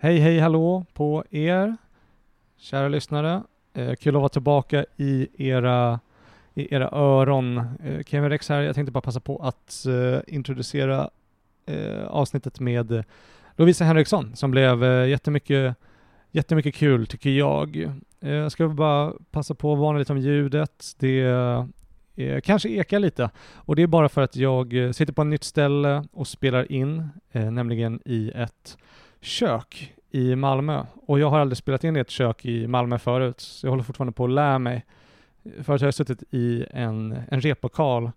Hej, hej, hallå på er, kära lyssnare. Eh, kul att vara tillbaka i era, i era öron. Eh, Kevin Rex här. Jag tänkte bara passa på att eh, introducera eh, avsnittet med Lovisa Henriksson som blev eh, jättemycket, jättemycket kul tycker jag. Eh, jag ska bara passa på att varna lite om ljudet. Det eh, kanske ekar lite och det är bara för att jag eh, sitter på ett nytt ställe och spelar in, eh, nämligen i ett kök i Malmö. Och jag har aldrig spelat in i ett kök i Malmö förut, så jag håller fortfarande på att lära mig. Förut har jag suttit i en, en replokal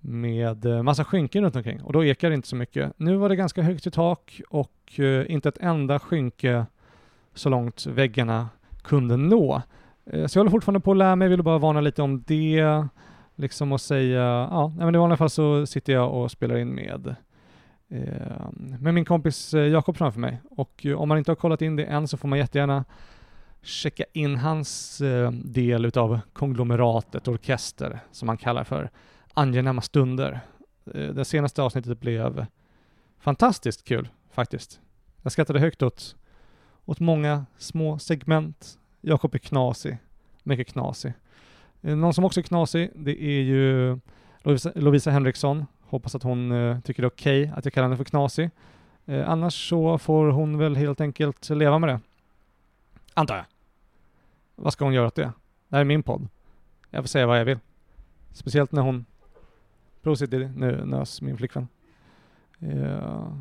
med eh, massa skynken runt omkring och då ekar det inte så mycket. Nu var det ganska högt i tak och uh, inte ett enda skynke så långt väggarna kunde nå. Uh, så jag håller fortfarande på att lära mig, ville bara varna lite om det. Liksom och säga, ja, men i vanliga fall så sitter jag och spelar in med Eh, med min kompis eh, Jakob framför mig. Och eh, om man inte har kollat in det än så får man jättegärna checka in hans del utav konglomeratet orkester som han kallar för Angenäma stunder. Det senaste avsnittet blev fantastiskt kul faktiskt. Jag skrattade högt åt, åt många små segment. Jakob är knasig, mycket knasig. Någon som också är knasig, det är ju Lovisa, Lovisa Henriksson. Hoppas att hon eh, tycker det är okej att jag kallar henne för knasig. Eh, annars så får hon väl helt enkelt leva med det. Antar jag. Vad ska hon göra åt det? Det här är min podd. Jag får säga vad jag vill. Speciellt när hon... Prosit nu nös min flickvän. Eh,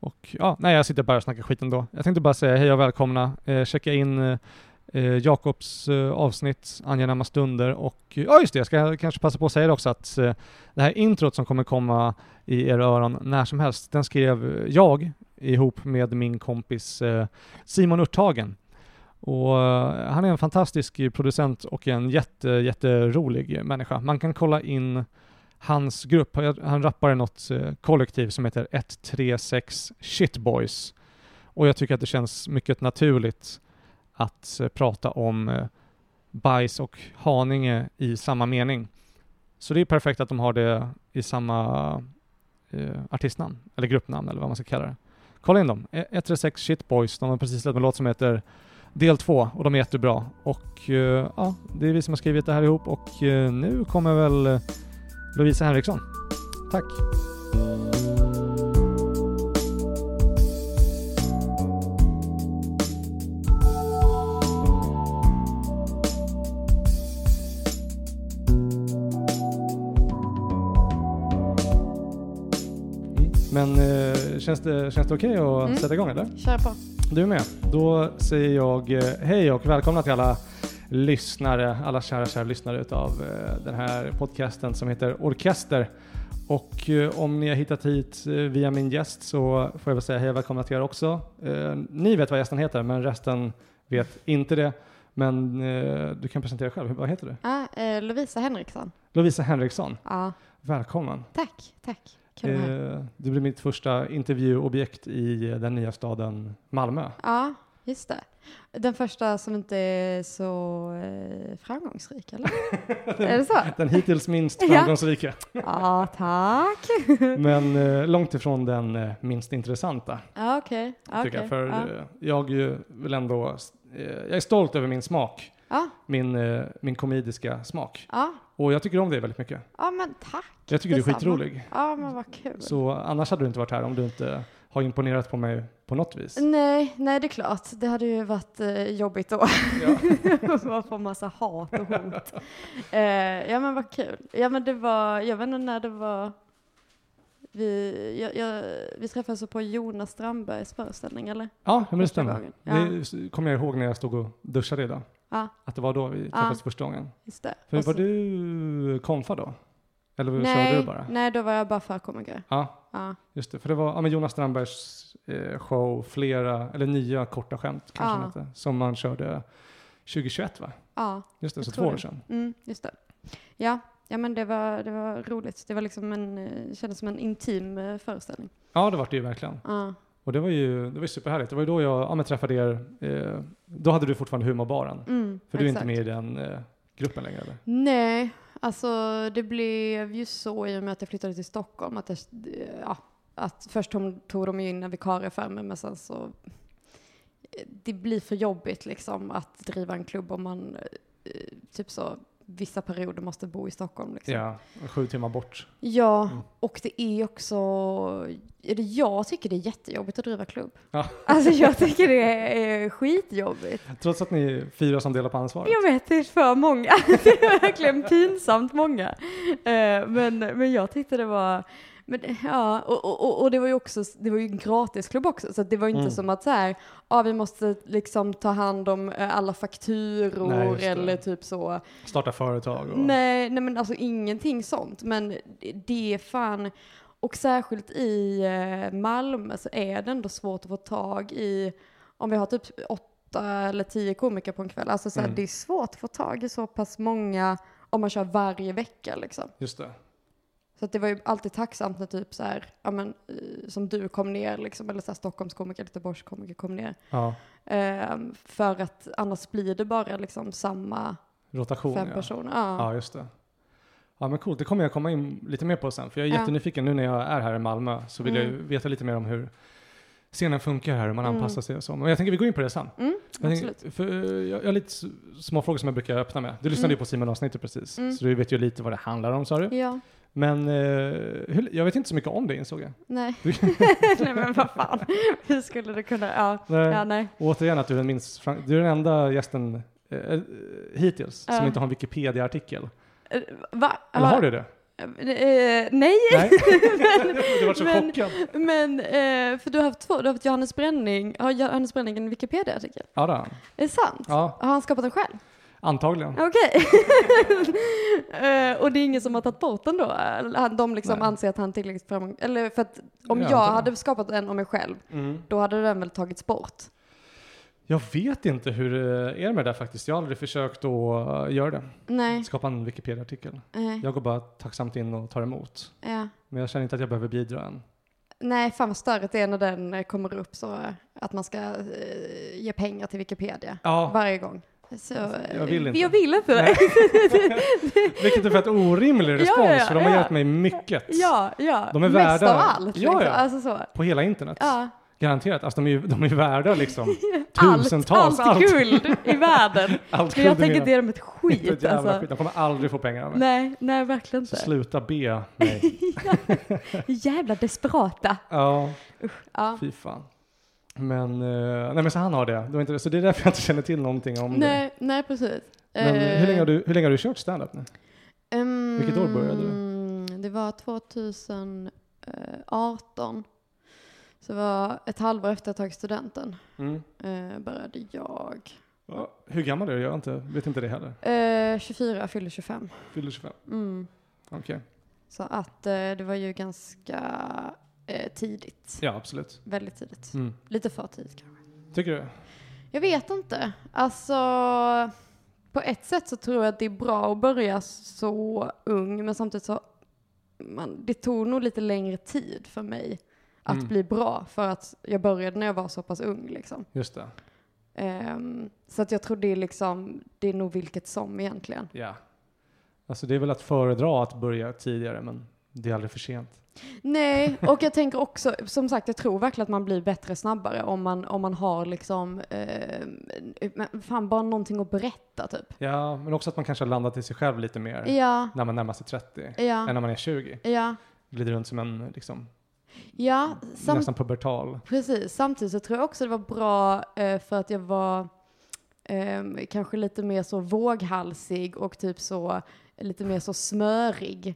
och ja, nej jag sitter bara och snackar skit ändå. Jag tänkte bara säga hej och välkomna. Eh, checka in eh, eh, Jakobs eh, avsnitt, Angenäma stunder och eh, ja just det, jag ska kanske passa på att säga det också att eh, det här introt som kommer komma i era öron när som helst, den skrev eh, jag ihop med min kompis eh, Simon Urtagen. Och eh, han är en fantastisk producent och en jätte, jätterolig människa. Man kan kolla in hans grupp, han rappar i något kollektiv som heter 136 Shitboys. Och jag tycker att det känns mycket naturligt att eh, prata om eh, bajs och Haninge i samma mening. Så det är perfekt att de har det i samma eh, artistnamn, eller gruppnamn eller vad man ska kalla det. Kolla in dem, e, 136 Shitboys, de har precis släppt en låt som heter Del 2 och de är jättebra. Och eh, ja, det är vi som har skrivit det här ihop och eh, nu kommer väl eh, Lovisa Henriksson. Tack! Men eh, känns det, känns det okej att Mm. sätta igång eller? Kör på. Du är med. Då säger jag eh, hej och välkomna till alla lyssnare, alla kära, kära lyssnare utav eh, den här podcasten som heter Orkester. Och eh, om ni har hittat hit eh, via min gäst så får jag väl säga hej och välkomna till er också. Ni vet vad gästen heter, men resten vet inte det. Men du kan presentera själv. Vad heter du? Ah, Lovisa Henriksson. Lovisa Henriksson. Ja, Välkommen. tack, tack. Kul. Eh, Du blir mitt första intervjuobjekt i eh, den nya staden Malmö. Ja, just det. Den första som inte är så eh, framgångsrik, eller? är det så? Den hittills minst framgångsrika. Ja, tack. Men eh, långt ifrån den eh, minst intressanta, Ja, okej. Jag. okej. För ja. jag vill ändå, jag är stolt över min smak, Ja, min, min komediska smak. ja. Och jag tycker om dig väldigt mycket. ja, men tack. Jag tycker du är Detsamma. skitrolig. Ja, men vad kul. Så annars hade du inte varit här om du inte har imponerat på mig på något vis. Nej, nej, det är klart. Det hade ju varit eh, jobbigt då. Ja. Få massa hat och hot. eh, ja, men vad kul. Ja, men det var, jag vet inte när det var. Vi, jag, jag, vi träffades på Jonas Strandbergs föreställning, eller? Ja, men det stämmer. Ja. Det kommer jag ihåg när jag stod och duschade idag. Ja, Att det var då vi träffades första gången. just det. För Och var så- du konfa då? Eller körde nej, du bara? nej, då var jag bara förkomiker. Ja, Ja, just det. För det var ja, men Jonas Strandbergs eh, show, flera, eller nya korta skämt kanske Ja. hette, som man körde 2021 va? ja Just det, så två år det. sedan. mm, just det. Ja, ja men det var, det var roligt. Det var liksom en, eh, kändes som en intim eh, föreställning. Ja, det var det ju verkligen. Ja, Och det var ju, det var ju superhärligt. Det var ju då jag ja, men träffade er. Eh, då hade du fortfarande humorbaren. mm, För du är exakt. inte med i den eh, gruppen längre eller? Nej, alltså det blev ju så i och med att jag flyttade till Stockholm att, jag, ja, att först tog, de ju in en vikarie för mig men sen så det blir för jobbigt liksom att driva en klubb om man eh, typ så vissa perioder måste bo i Stockholm. Liksom. Ja, sju timmar bort. Ja, Mm. och det är också, eller jag tycker det är jättejobbigt att driva klubb. Ja. Alltså jag tycker det är skitjobbigt. Trots att ni är fyra som delar på ansvaret. Jag vet, det är för många. Det är verkligen pinsamt många. Eh, Men, men jag tyckte det var, men, ja, och, och, och det var ju också, det var ju en gratisklubb också, så att det var ju inte Mm. som att så här, ja vi måste liksom ta hand om eh, alla fakturor Nej, eller typ så. Starta företag och... Nej, nej men alltså ingenting sånt. Men det- det är fan, och särskilt i eh, Malmö så är det ändå svårt att få tag i, om vi har typ åtta eller tio komiker på en kväll, alltså så här, Mm. det är svårt att få tag i så pass många om man kör varje vecka liksom. Just det. Så det var ju alltid tacksamt när typ så här, ja men eh, som du kom ner liksom, eller så här Stockholmskomiker, Göteborgskomiker kom ner. Ja. Ehm, för att annars blir det bara liksom samma Rotation, fem ja. personer. Ja. Ja, just det. Ja, men coolt. Det kommer jag komma in lite mer på sen. För jag är Ja. jättenyfiken nu när jag är här i Malmö så vill jag Mm. ju veta lite mer om hur scenen funkar här, hur man Mm. anpassar sig och så. Men jag tänker vi går in på det sen. Mm, Jag, tänker, för jag, jag har lite små frågor som jag brukar öppna med. Du lyssnade Mm. ju på Simon-avsnittet precis, Mm. så du vet ju lite vad det handlar om sa du. Ja. Men eh, jag vet inte så mycket om det insåg jag. Nej. Du- nej men vad fan. Hur skulle det kunna, ja. Nej. Ja nej. Återigen att du är den minst, du är den enda gästen eh, eh, hittills som Ja. inte har en Wikipedia-artikel. Eh, Va? Eller har du det? Eh, nej. Nej? du var så men- chockad. Men, eh, för du har haft två, du har haft Johannes Bränning, har Johannes Bränning en Wikipedia-artikel? Ja, det har han. Är det sant? Ja, Har han skapat den själv? Antagligen. Okej. Eh, och det är ingen som har tagit bort den då? De liksom Nej. anser att han tillräckligt framgång... Eller för att om Ja, jag antagligen. hade skapat en om mig själv, Mm. då hade den väl tagits bort? Jag vet inte hur det är med det där faktiskt. Jag har aldrig försökt att uh, göra det. Nej. Skapa en Wikipedia-artikel. Nej. Jag går bara tacksamt in och tar emot. Ja. Men jag känner inte att jag behöver bidra än. Nej, fan vad störigt det är när den eh, kommer upp så eh, att man ska eh, ge pengar till Wikipedia Ja, varje gång. Så, Jag vill eh, inte. Jag vill inte det. vilket är för ett orimlig respons, ja, ja, för de har ja. hjälpt mig mycket. ja, ja. De är Mest värda- av allt. Ja, liksom. Alltså så. På hela internet. Garanterat. Alltså de är ju de är värda liksom Allt, tusentals. allt guld i världen. allt Men jag tänker världen. ge dem ett Inte skit ett jävla alltså. skit. De kommer aldrig få pengar av mig. Nej, nej verkligen Så inte. sluta be mig. Jävla desperata. ja, Ja. fy fan. Men, eh, nej men så han har det. det, var inte. Så det är därför jag inte känner till någonting om det. Nej, nej precis. Men Eh, hur, länge har du, hur länge har du kört standup nu? ehm, Vilket år började Det var 2018. Så det var ett halvår efter att jag tagit studenten. Eh, började jag. Ja, hur gammal är du? Jag inte, vet inte det heller. Eh, 24, fyllde 25. Fyller 25? Mm. Okej. Så att eh, det var ju ganska eh, tidigt. Ja, absolut. Väldigt tidigt. Mm. Lite för tidigt kanske. Tycker du? Jag vet inte. Alltså, på ett sätt så tror jag att det är bra att börja så ung, men samtidigt så, man, det tog nog lite längre tid för mig att Mm. bli bra, för att jag började när jag var så pass ung liksom. Just det. Ehm, så att jag tror det är liksom, det är nog vilket som egentligen. Ja. Alltså det är väl att föredra att börja tidigare, men det är aldrig för sent. Nej, och jag tänker också, som sagt, jag tror verkligen att man blir bättre snabbare om man, om man har liksom, eh, fan bara någonting att berätta typ. Ja, men också att man kanske har landat i sig själv lite mer Ja, när man närmar sig 30 ja, än när man är 20. ja, Glider runt som en liksom, ja. Sam- nästan pubertal. precis. Samtidigt så tror jag också det var bra eh, för att jag var ehm, kanske lite mer så våghalsig och typ så lite mer så smörig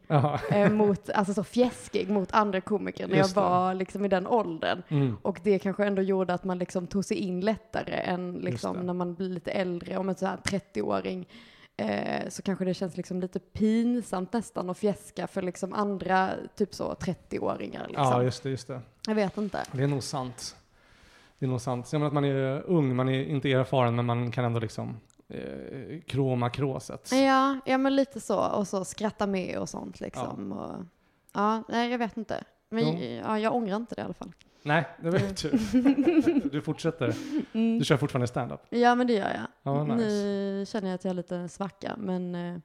eh, mot, alltså så fjäskig mot andra komiker när jag var liksom i den åldern. Mm. Och det kanske ändå gjorde att man liksom tog sig in lättare än liksom när man blir lite äldre, om en sån här 30-åring. Eh, så kanske det känns liksom lite pinsamt nästan att fjäska för liksom andra typ så 30-åringar. Liksom. Ja, just det, just det. Jag vet inte. Det är nog sant. Det är nog sant. Jag menar att man är ung, man är inte erfaren, men man kan ändå liksom eh, kroma kråset. Ja, ja, men lite så. Och så skratta med och sånt liksom. Ja, och, ja nej, jag vet inte. Men Jo. ja, jag ångrar inte det i alla fall. Nej, det vet du. Du fortsätter. Mm. Du kör fortfarande stand-up. Ja, men det gör jag. Ja, nice. Nu känner jag att jag har lite svacka, men, eh,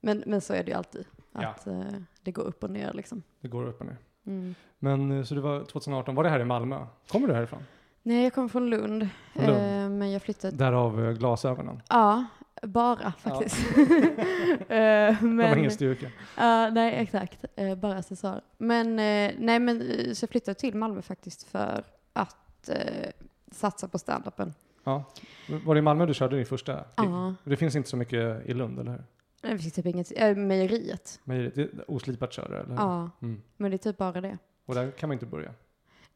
men, men så är det ju alltid. Ja. Att eh, det går upp och ner liksom. Det går upp och ner. Mm. Men eh, så det var 2018, var det här i Malmö? Kommer du härifrån? Nej, jag kommer från Lund. Från Lund. Eh, men jag flyttade... Därav eh, glasögonen. Ja, bara faktiskt. Eh, Det var men, ingen styrka. Ja, nej exakt. Eh, bara accessoarer. Men, eh, nej men så jag flyttade till Malmö faktiskt för att satsa på standupen. Ja. Var det i Malmö du körde din första gig? Ja. Det finns inte så mycket i Lund, eller hur? Det finns typ inget, äh, mejeriet. Men är oslipat kör det, eller hur? Ja, Mm. men det är typ bara det. Och där kan man inte börja.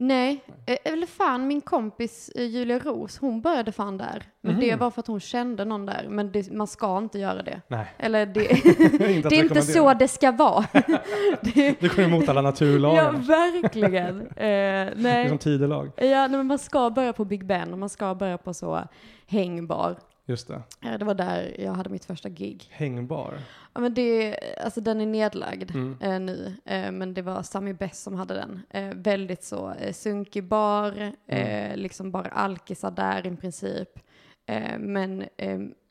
Nej, eh, eller fan min kompis eh, Julia Ros, hon började fan där. Men Mhm. det var för att hon kände någon där. Men det, man ska inte göra det. Nej, Eller det, det är inte så det ska vara. det, Det går emot alla ja, naturlagar. verkligen. Eh, det är nej. som tidelag. Ja, nej, men man ska börja på Big Ben och man ska börja på så hängbar. Just det. Eh, Det var där jag hade mitt första gig. Hängbar. Ja, men det, alltså den är nedlagd Mm. eh, nu, eh, men det var Sami Bess som hade den. Eh, väldigt så eh, sunkig bar, eh, liksom bara alkisar där i princip. Eh, men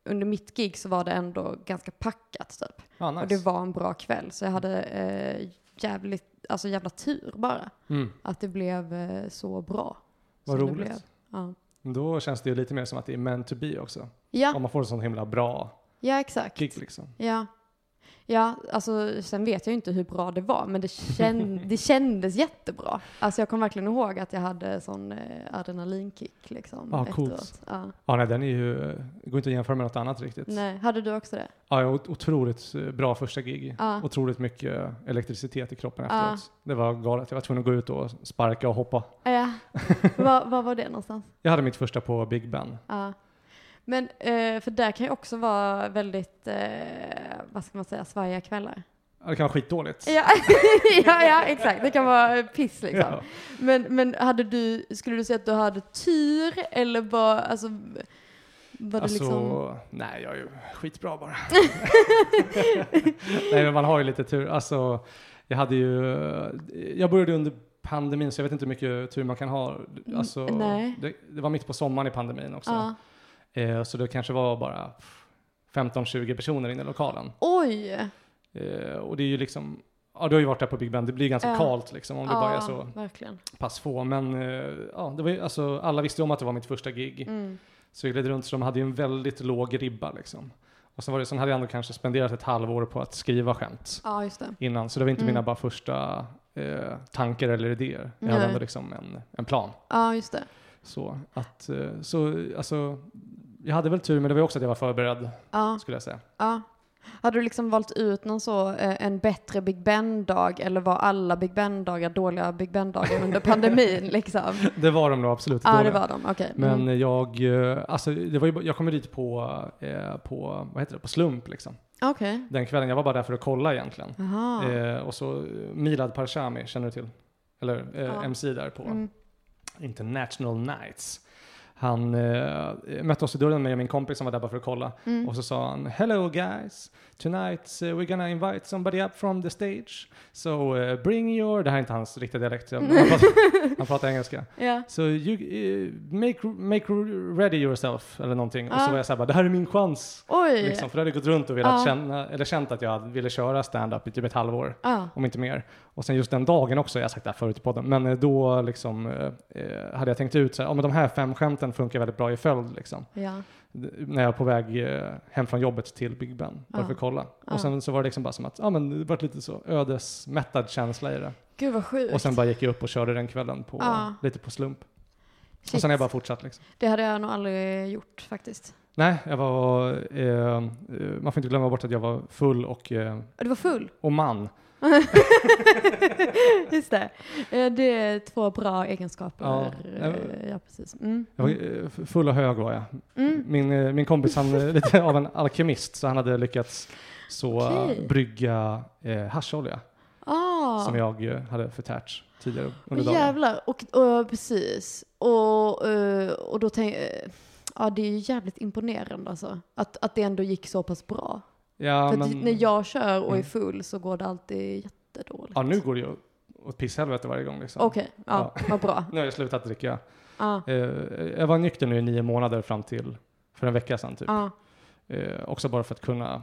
under mitt gig så var det ändå ganska packat typ. Ah, nice. Och det var en bra kväll, så jag hade jävligt, alltså jävla tur bara. mm. Att det blev så bra. Vad som det roligt. blev. Ja. Då känns det ju lite mer som att det är meant to be också. Om Ja, man får en sån himla bra ja exakt. gig liksom. Ja. Ja, alltså sen vet jag ju inte hur bra det var, men det, känn, det kändes jättebra. Alltså jag kommer verkligen ihåg att jag hade sån eh, adrenalinkick liksom Ja, coolt. Ja. Ja, nej, den är ju, det går inte att jämföra med något annat riktigt. Nej, hade du också det? Ja, jag otroligt eh, bra första gig. Ja. Otroligt mycket elektricitet i kroppen Ja. efteråt. Det var galet. Jag var tvungen att gå ut och sparka och hoppa. Ja. var, var var det någonstans? Jag hade mitt första på Big Ben. Ja. Men, eh, för där kan ju också vara väldigt, eh, vad ska man säga, svajiga kvällar. Ja, Det kan vara skitdåligt. Ja, ja, ja, exakt. Det kan vara piss liksom. Ja. Men, men hade du, skulle du säga att du hade tur eller var, alltså, var det Alltså, liksom? nej jag är ju skitbra bara. nej men man har ju lite tur. Alltså, jag hade ju, jag började under pandemin så jag vet inte hur mycket tur man kan ha. Alltså, Mm, nej. Det, det var mitt på sommaren i pandemin också. Ja. Eh, så det kanske var bara 15-20 personer inne i lokalen. Oj! Eh, och det är ju liksom, ja du har ju varit där på Big Ben, det blir ganska Ja. kallt liksom om det bara är så verkligen. pass få. Men eh, ja, det var ju, alltså, alla visste ju om att det var mitt första gig. Mm. Så jag gled runt så de hade ju en väldigt låg ribba liksom. Och sen, var det, sen hade jag ändå kanske spenderat ett halvår på att skriva skämt Ja, innan. Så det var inte Mm. mina bara första eh, tankar eller idéer. Jag Nej. hade ändå liksom en, en plan. Ja, just det. Så att, eh, så alltså, jag hade väl tur men det var också att jag var förberedd Ja, skulle jag säga. ja. Hade du liksom valt ut någon så, eh, en bättre Big Ben-dag eller var alla Big Ben-dagar dåliga Big Ben-dagar under pandemin liksom? Det var de nog absolut. Ja, det var de. Men Mm. jag, eh, alltså det var ju, jag kom dit på, eh, på, vad heter det, på slump liksom. Okej. Den kvällen, jag var bara där för att kolla egentligen. Eh, och så Milad Parshami, känner du till? Eller eh, Ja. MC där på Mm. International Nights. Han eh, mötte oss i dörren med min kompis som var där bara för att kolla. Mm. Och så sa han Hello guys, tonight uh, we're gonna invite somebody up from the stage. So uh, bring your, det här är inte hans riktiga dialekt, han pratar, han pratar engelska. Ja. So you uh, make, make ready yourself eller någonting. Och så var jag såhär bara, det här är min chans. Liksom, för jag hade gått runt och velat Ja. känna, eller känt att jag ville köra stand-up i typ ett halvår, Ja. om inte mer. Och sen just den dagen också, jag har sagt det här förut i podden, men eh, då liksom eh, eh, hade jag tänkt ut så här, ja men de här fem skämten funkar väldigt bra i följd liksom. Ja. När jag var på väg eh, hem från jobbet till Big Ben, bara Ja. för att kolla. Ja. Och sen så var det liksom bara som att, ja men det var lite så ödesmättad känsla i det. Gud vad sjukt. Och sen bara gick jag upp och körde den kvällen på, lite på slump. Shit. Och sen har jag bara fortsatt liksom. Det hade jag nog aldrig gjort faktiskt. Nej, jag var, eh, man får inte glömma bort att jag var full och, eh, Du var full? och man. Just det. Eh, Det är två bra egenskaper. Ja. Eh, Ja, precis. Mm. Jag var eh, full och hög var jag. Mm. Min, min kompis han är lite av en alkemist så han hade lyckats så eh, brygga eh, hascholja Ah. som jag hade förtärt tidigare under dagen. jävlar. Och, och precis. Och, och då tänker jag, ja det är ju jävligt imponerande alltså. Att, att det ändå gick så pass bra. Ja, För men, att när jag kör och är Mm. full så går det alltid jättedåligt. ja, nu går det ju åt pisshelvete varje gång. Liksom. Okej, ja, vad bra. Nu har jag slutat dricka. Ja, Eh, jag var nykter nu i nio månader fram till för en vecka sedan typ. ja. Eh, också bara för att kunna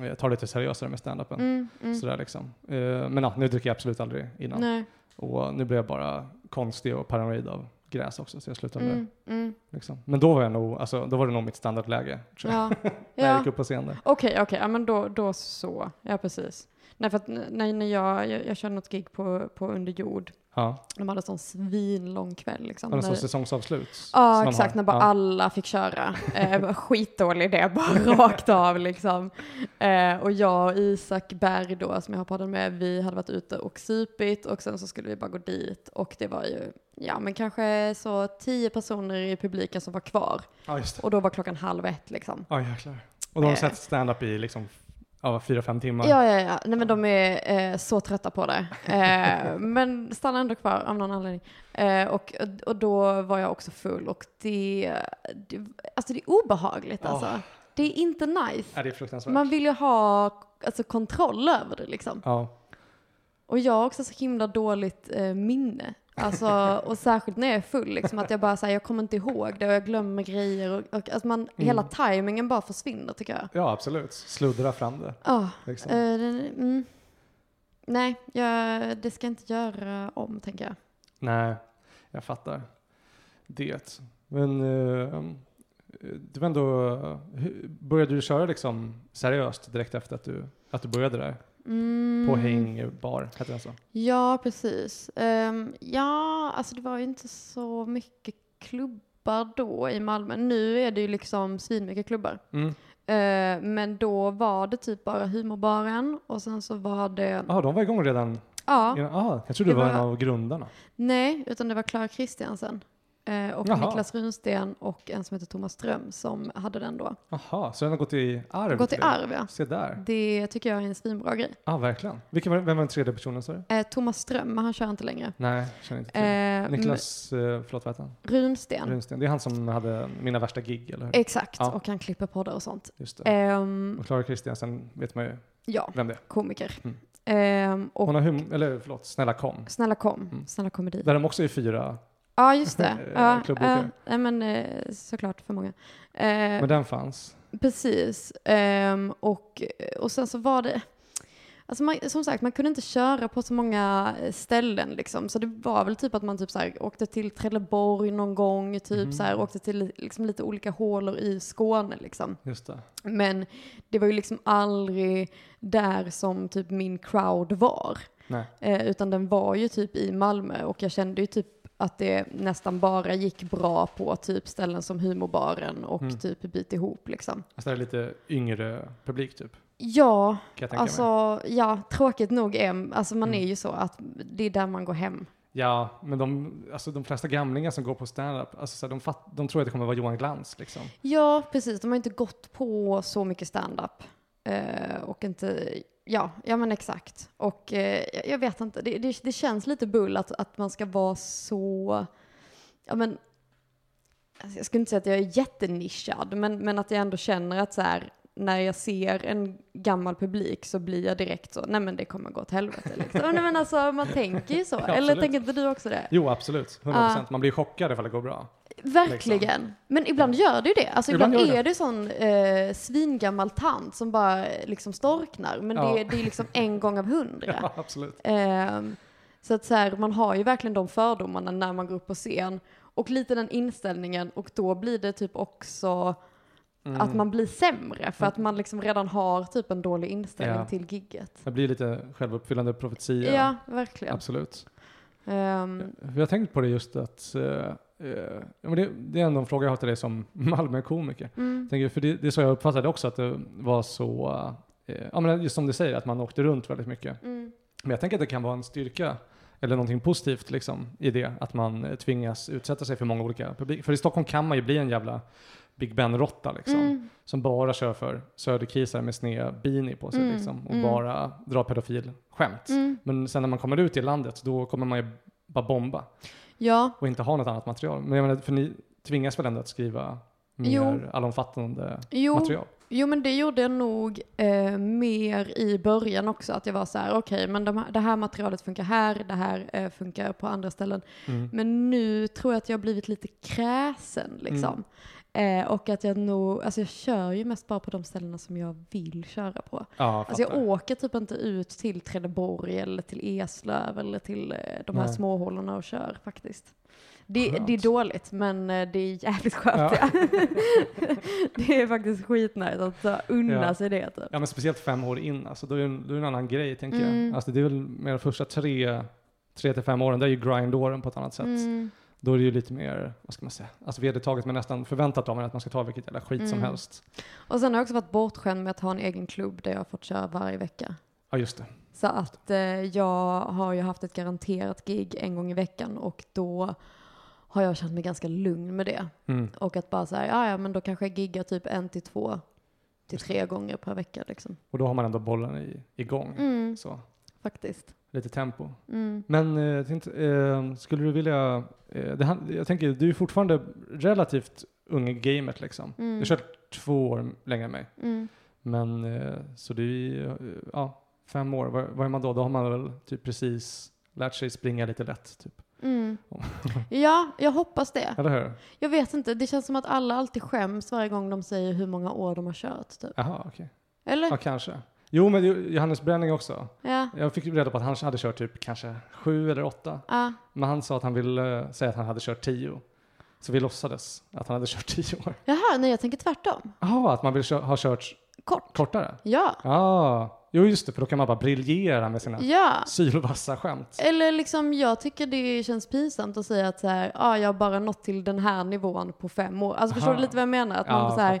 eh, ta lite seriösare med standupen. Mm, mm. Sådär liksom. Eh, men ja, nu dricker jag absolut aldrig innan. Nej. Och nu blir jag bara konstig och paranoid av gräs också, så jag slutade med Mm, mm. Liksom. Men då var jag nog, alltså, då var det nog mitt standardläge, tror jag, ja. när jag ja. gick upp på scen där. Okej, okej, ja men då, då så. Ja, precis. Nej, för att n- när, jag, jag, jag körde något gig på, på Under jord, Ja, de hade sån svinlång kväll liksom. när- som säsongsavslut? Ja, exakt, när bara Ja. alla fick köra. Eh, skitdålig idé, bara rakt av liksom. Eh, och jag och Isak Berg då, som jag har poddat med, vi hade varit ute och supit och sen så skulle vi bara gå dit och det var ju, ja men kanske så tio personer i publiken som var kvar. Ja. Och då var klockan halv ett liksom. Ja, jäklar. Och de har Eh. sett stand-up i liksom, ja, fyra, fem timmar. Ja, ja, ja. Nej, men de är eh, så trötta på det. Eh, men stannar ändå kvar av någon anledning. Eh, och, och då var jag också full och det, det, alltså det är obehagligt Ja. alltså. Det är inte nice. Ja, det är fruktansvärt. Man vill ju ha alltså, kontroll över det liksom. Ja, Och jag har också så himla dåligt eh, minne. Alltså, och särskilt när jag är full, liksom, att jag bara säger jag kommer inte ihåg det och jag glömmer grejer och, och att man, hela tajmingen bara försvinner tycker jag. ja, absolut. Sluddra fram det. Ja, Liksom. Eh, den, mm. Nej, jag, det ska jag inte göra om, tänker jag. Nej, jag fattar det. Men eh, det var ändå, hur- började du köra liksom seriöst direkt efter att du, att du började där? Mm. På Häng bar, heter den så? Ja, precis. Ehm, ja, alltså det var ju inte så mycket klubbar då i Malmö. Nu är det ju liksom svinmycket klubbar. Mm. Eh, men då var det typ bara humorbaren och sen så var det, Jaha, de var igång redan? ja, Ah, jag trodde Det du var en var- av grundarna. nej, utan det var Klara Kristiansen. Eh, och Jaha. Niklas Runsten och en som heter Thomas Ström som hade den då. Jaha, så den har gått i arv? Gått i arv, ja. Se där. Det tycker jag är en svinbra grej. Ja, ah, verkligen. Vilken var, vem var den tredje personen sa du? Eh, Thomas Ström, men han kör inte längre. Nej, känner inte till. Eh, Niklas, eh, förlåt vad han? Runsten. Runsten. Det är han som hade mina värsta gig, eller hur? Exakt, Ja. och han klipper poddar och sånt. Just det. Ehm, Och Klara Kristiansen vet man ju ja, vem det är. komiker. Mm. Ehm, och Hon har hum- eller förlåt, Snälla kom. Snälla kom, Mm. Snälla komedi. Där de också är fyra, Ja, just det. Ja, nej, men eh, såklart för många. Eh, men den fanns. Precis. Ehm, och, och sen så var det, alltså man, som sagt, man kunde inte köra på så många ställen liksom. Så det var väl typ att man typ så här, åkte till Trelleborg någon gång, typ Mhm. så här, åkte till liksom lite olika hålor i Skåne liksom. Just det. Men det var ju liksom aldrig där som typ min crowd var. Eh, utan den var ju typ i Malmö och jag kände ju typ att det nästan bara gick bra på typ ställen som Humorbaren och Mm. typ Bit ihop liksom. Alltså det är lite yngre publik typ, Ja, tänka mig. alltså ja, tråkigt nog är, alltså man Mm. är ju så att det är där man går hem. Ja, men de, alltså de flesta gamlingar som går på stand-up, alltså så här, de, fatt, de tror att det kommer vara Johan Glans liksom. Ja, precis. De har inte gått på så mycket stand-up. Eh, och inte, ja, ja men exakt. Och eh, jag- vet inte, det, det, det känns lite bull att, att man ska vara så, ja men, alltså jag skulle inte säga att jag är jättenischad, men, men att jag ändå känner att så här, när jag ser en gammal publik så blir jag direkt så, nej men det kommer gå åt helvete liksom. nej men alltså man tänker ju så, Ja, eller tänker inte du också det? Jo, absolut. 100%. Man blir chockad ifall det går bra. Verkligen. Men ibland gör det ju det. Alltså Ibland ibland, gör det. är det sån eh, svingammal tant som bara eh, liksom storknar. Men Ja. det, det är liksom en gång av hundra. Ja, absolut. Ehm, så att så här, man har ju verkligen de fördomarna när man går upp på scen. Och lite den inställningen och då blir det typ också Mm. att man blir sämre för att man liksom redan har typ en dålig inställning Ja. till gigget. Det blir lite självuppfyllande profetia. Ja, verkligen. Absolut. För Jag har tänkt på det just att, eh, eh, det, det är ändå en fråga jag har till dig som Malmö-komiker. mm, Tänker, för det, det är så jag uppfattade också, att det var så, eh, ja men just som du säger, att man åkte runt väldigt mycket. mm, Men jag tänker att det kan vara en styrka, eller någonting positivt liksom, i det, att man eh, tvingas utsätta sig för många olika publik. För i Stockholm kan man ju bli en jävla Big Ben-råtta liksom, mm, som bara kör för söderkisar med sned beanie på sig Mm, liksom, och mm. bara drar pedofilskämt. mm. Men sen när man kommer ut i landet, då kommer man ju bara bomba Ja, och inte ha något annat material. Men jag menar, för ni tvingas väl ändå att skriva mer Jo. allomfattande jo. material? Jo men det gjorde jag nog eh, mer i början också, att jag var så här: okej men de, det här materialet funkar här, det här eh, funkar på andra ställen. Mm. Men nu tror jag att jag har blivit lite kräsen liksom. Eh, och att jag nog, alltså jag kör ju mest bara på de ställena som jag vill köra på. Ja, Alltså jag åker typ inte ut till Trelleborg eller till Eslöv eller till eh, de här Nej. småhålorna och kör faktiskt. Det, det är dåligt, men eh, det är jävligt skönt. Ja. Det är faktiskt skitnice att så, unna Ja. sig det. Typ. Ja men speciellt fem år in, alltså då är det en, då är det en annan grej tänker Mm. jag. Alltså det är väl mer de första tre, tre till fem åren, det är ju grindåren på ett annat sätt. Mm. Då är det ju lite mer, vad ska man säga, alltså vedertaget men nästan förväntat av en att man ska ta vilket jävla skit som Mm. helst. Och sen har jag också varit bortskämd med att ha en egen klubb där jag har fått köra varje vecka. Ja just det. Så att eh, jag har ju haft ett garanterat gig en gång i veckan och då har jag känt mig ganska lugn med det. Mm. Och att bara säga, ja ja men då kanske jag giggar typ en till två till tre gånger per vecka liksom. Och då har man ändå bollen i, igång. Mm, Så, faktiskt. lite tempo. Mm. Men eh, tänkte, eh, skulle du vilja, det, han- jag tänker, du är fortfarande relativt ung i gamet liksom. Du Mm. har kört två år längre än mig. Mm. Men eh, så det är eh, ja, fem år, vad, är man då? Då har man väl typ precis lärt sig springa lite lätt, typ. Mm. Ja, jag hoppas det. Eller hur? Jag vet inte, det känns som att alla alltid skäms varje gång de säger hur många år de har kört. Typ. Jaha, okej. Eller? Ja, kanske. Jo, men Johannes Bränning också. Ja. Jag fick reda på att han hade kört typ kanske sju eller åtta. Ja. Men han sa att han ville eh, säga att han hade kört tio. Så vi låtsades att han hade kört tio år. Jaha, nej jag tänker tvärtom. Jaha, att man vill ha kört Kort. kortare? Ja. Ja, ah, jo just det, för då kan man bara briljera med sina Ja. sylvassa skämt. Eller liksom, jag tycker det känns pinsamt att säga att så här, ah, jag har bara nått till den här nivån på fem år. Alltså förstår Aha. du lite vad jag menar? Att Ja, man så här.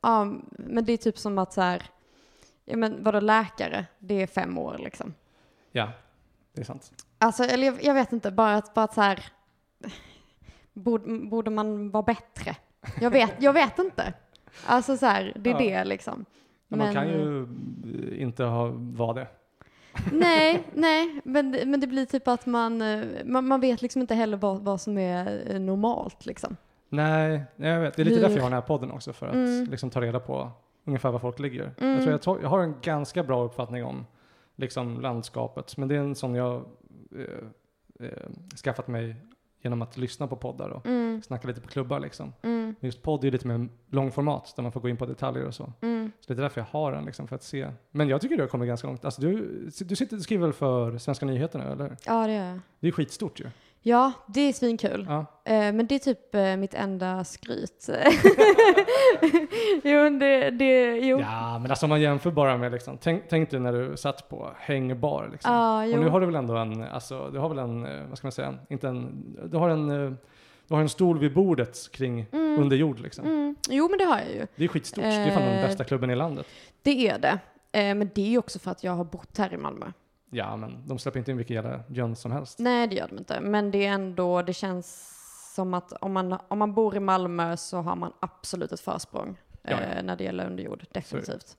Ja, men det är typ som att så här, ja men vadå läkare, det är fem år liksom. ja, det är sant. Alltså, eller jag, jag vet inte, bara att, bara att så här, borde, borde man vara bättre? Jag vet, jag vet inte. Alltså så här, det är Ja. det liksom. Men man kan ju eh, inte ha, vara det. Nej, nej, men, men det blir typ att man, eh, man, man vet liksom inte heller vad, vad som är eh, normalt liksom. Nej, nej, jag vet. Det är lite Hur- därför jag har den här podden också, för att Mm. liksom ta reda på ungefär var folk ligger. Mm. Jag tror jag, jag har en ganska bra uppfattning om liksom landskapet, men det är en sån jag eh, eh, skaffat mig genom att lyssna på poddar och Mm, snacka lite på klubbar liksom. mm, Just podd är lite mer långformat, där man får gå in på detaljer och så. mm. Så det är därför jag har den, liksom, för att se. Men jag tycker du har kommit ganska långt. Alltså, du, du, sitter, du skriver väl för Svenska nyheter nu, eller? Ja, det är jag. Det är skitstort ju. Ja, det är svinkul. Ja. Eh, men det är typ eh, mitt enda skryt. jo, men det, det, jo. Ja, men alltså om man jämför bara med liksom, tänk, tänk dig när du satt på hängbar liksom. Jo. och nu har du väl ändå en, alltså du har väl en, eh, vad ska man säga, inte en, du har en, eh, du har en stol vid bordet kring Mm. under jord liksom. Mm. Jo, men det har jag ju. Det är skitstort, det är fan den Eh, bästa klubben i landet. Det är det. Eh, men det är ju också för att jag har bott här i Malmö. Ja, men de släpper inte in vilken jävla jöns som helst. Nej, det gör de inte. Men det är ändå, det känns som att om man, om man bor i Malmö så har man absolut ett försprång Ja, ja. eh, när det gäller underjord, definitivt.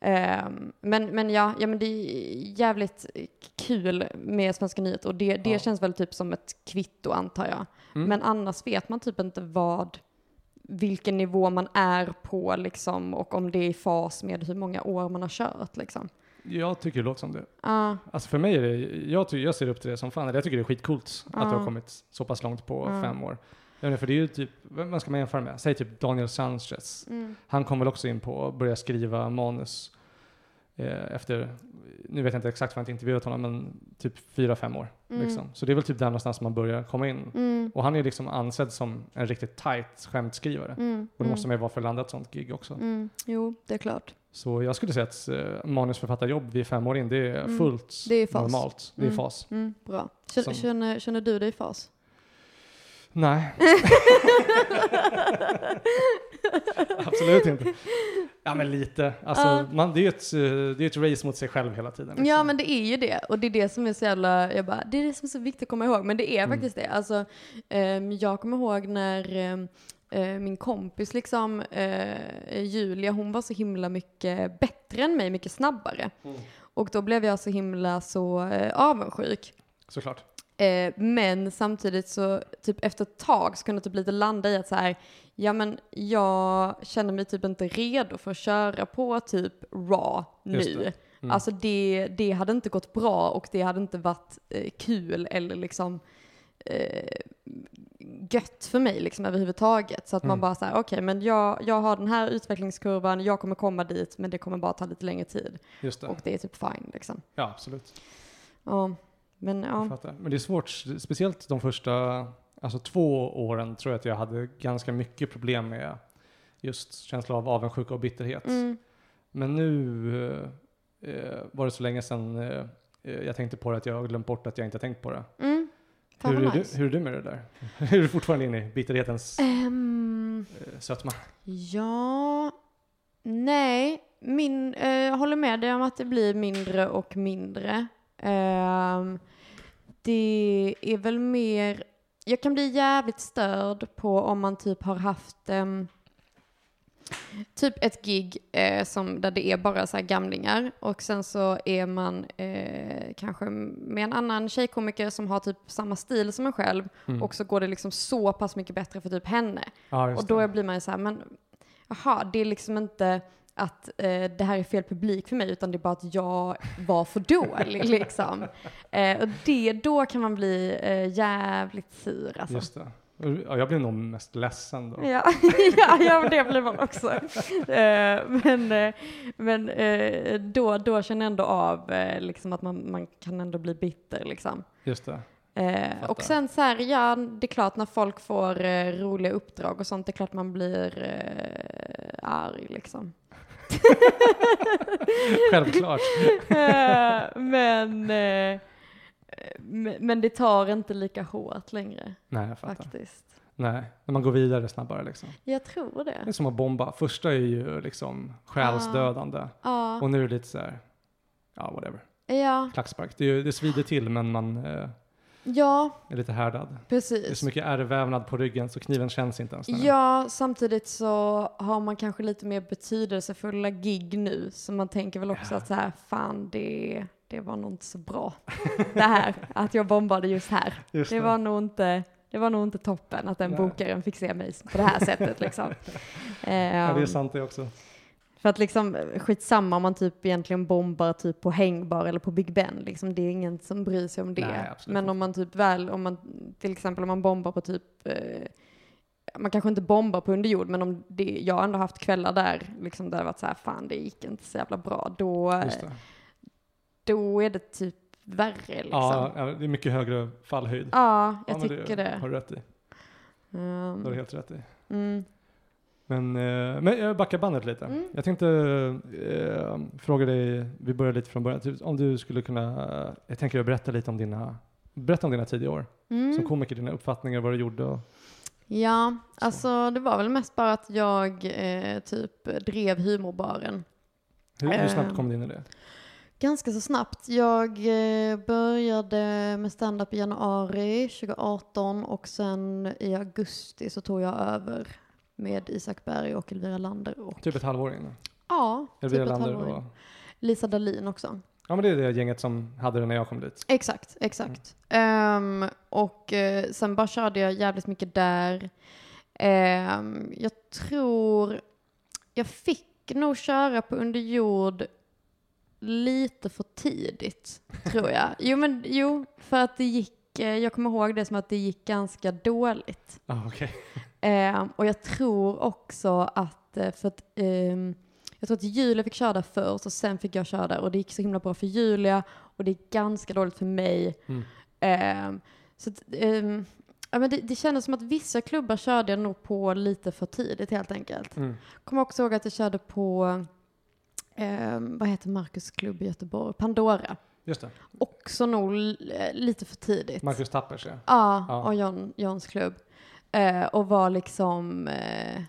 Ehm, men, men ja, ja, men det är jävligt kul med Svenska nyheter och det, det Ja. känns väl typ som ett kvitto antar jag. Mm. Men annars vet man typ inte vad, vilken nivå man är på liksom och om det är i fas med hur många år man har kört liksom. Jag tycker det låter som det. Ja, Alltså för mig är det, jag, jag ser upp till det som fan. Jag tycker det är skitcoolt att du Ja. har kommit så pass långt på Ja. fem år. Menar, för det är ju typ, vem ska man jämföra med? Säg typ Daniel Sanchez. mm, Han kom väl också in på att börja skriva manus eh, efter, nu vet jag inte exakt vad jag inte intervjuat honom, men typ fyra, fem år. Mm. Liksom. Så det är väl typ där någonstans man börjar komma in. mm, Och han är ju liksom ansedd som en riktigt tight skämtskrivare. mm, Och då måste mm, man ju vara för att landa ett sånt gig också. mm. Jo, det är klart. Så jag skulle säga att eh, manusförfattarjobb vid fem år in, det är Mm. fullt Det är fas. normalt. Det är Mm. fas. Mm, bra. Känner, känner, känner du dig i fas? Nej. Absolut inte. Ja men lite. Alltså, Ja. man, det är ju ett, det är ett race mot sig själv hela tiden. liksom. Ja, men det är ju det. Och det är det som är så jävla, jag bara, det är det som är så viktigt att komma ihåg. Men det är Mm. faktiskt det. Alltså, ehm, jag kommer ihåg när eh, min kompis liksom, eh, Julia, hon var så himla mycket bättre än mig, mycket snabbare. Mm. Och då blev jag så himla så eh, avundsjuk. Såklart. Eh, men samtidigt så, typ efter ett tag så kunde jag typ lite landa i att så här, ja men jag känner mig typ inte redo för att köra på typ raw nu. det. Mm. Alltså det, det hade inte gått bra och det hade inte varit eh, kul eller liksom eh, gött för mig liksom överhuvudtaget. Så att man Mm. bara säger okej men jag, jag har den här utvecklingskurvan, jag kommer komma dit men det kommer bara ta lite längre tid. Just det. Och det är typ fine liksom. Ja, absolut. Ja. Men ja. Men det är svårt, speciellt de första alltså två åren tror jag att jag hade ganska mycket problem med just känsla av avundsjuka och bitterhet. Mm. Men nu eh, eh, var det så länge sedan eh, eh, jag tänkte på det att jag har glömt bort att jag inte har tänkt på det. Mm. Fan Hur är, vad du, nice. hur är du med det där? är du fortfarande inne i bitterhetens eh, sötma? ja, nej, min, eh, jag håller med dig om att det blir mindre och mindre. Ehm, det är väl mer, jag kan bli jävligt störd på om man typ har haft ehm, typ ett gig eh, som, där det är bara så gamlingar och sen så är man eh, kanske med en annan tjejkomiker som har typ samma stil som en själv Mm. och så går det liksom så pass mycket bättre för typ henne. ja, Och då det. blir man ju så här, men jaha, det är liksom inte att eh, det här är fel publik för mig, utan det är bara att jag var för dålig liksom. Eh, och det, då kan man bli eh, jävligt sur alltså. Ja, jag blev nog mest ledsen då. Ja, ja, ja, det blir man också. Eh, men eh, men eh, då, då känner jag ändå av liksom att man, man kan ändå bli bitter liksom. Just det. Och sen så här, ja, det är klart när folk får roliga uppdrag och sånt, det är klart man blir eh, arg liksom. Självklart. Men, men, det tar inte lika hårt längre Nej, jag fattar. faktiskt. Nej, när man går vidare snabbare liksom. Jag tror Det är det. som att bomba. Första är ju liksom själsdödande. Ja, Och nu är det lite så här, ja whatever. ja, Klackspark. Det, är det svider till men man eh, ja, är lite härdad. Det är precis. så mycket ärrvävnad på ryggen så kniven känns inte ens. Ja, samtidigt så har man kanske lite mer betydelsefulla gig nu, så man tänker väl också Ja. att så här, fan det, det var nog inte så bra det här, att jag bombade just här. Just Det var nog inte, det var nog inte toppen att den Nej. bokaren fick se mig på det här sättet liksom. ja, det är Ehm, sant det också. för att liksom skitsamma om man typ egentligen bombar typ på hängbar eller på Big Ben, liksom det är ingen som bryr sig om det. Nej, Men om man typ väl, om man till exempel om man bombar på typ eh, man kanske inte bombar på underjord, men om det, jag ändå haft kvällar där, liksom där det varit så här, fan det gick inte så jävla bra, då, det. Då är det typ värre liksom. Ja, Ja, ja, det är mycket högre fallhöjd. jag Ja, tycker det. har du rätt i. Det har du Um, helt rätt i. mm, Men, eh, men jag backar bandet lite. Mm. Jag tänkte eh, fråga dig, vi börjar lite från början, typ, om du skulle kunna, jag tänker berätta lite om dina, berätta om dina tidiga år. mm. Som komiker, dina uppfattningar, vad du gjorde och Ja, Så. alltså det var väl mest bara att jag eh, typ drev humorbaren. hur, hur snabbt Eh. kom du in i det? Ganska så snabbt. Jag eh, började med stand-up i januari 2018 och sen i augusti så tog jag över med Isak Berg och Elvira Lander och Typ ett halvår in? ja, Elvira typ ett Lander halvår in. och, Lisa Dahlin också. ja men det är det gänget som hade det när jag kom dit. Exakt, exakt. Ehm, och eh, sen bara körde jag jävligt mycket där. Ehm, jag tror, jag fick nog köra på underjord lite för tidigt, tror jag. Jo, men jo, för att det gick, eh, jag kommer ihåg det som att det gick ganska dåligt. Ah, okej. Ehm, och jag tror också att, eh, för att ehm, jag tror att Julia fick köra där först och sen fick jag köra där och det gick så himla bra för Julia och det gick ganska dåligt för mig. Mm. Ehm, så att, ehm, ja, men det, det kändes som att vissa klubbar körde jag nog på lite för tidigt helt enkelt. Mm. Kommer också ihåg att jag körde på, ehm, vad heter Marcus klubb i Göteborg? Pandora. Just det, Också nog eh, lite för tidigt. Marcus Tappers ja. Ja, Ja. och John, Johns klubb. Eh, och var liksom, eh,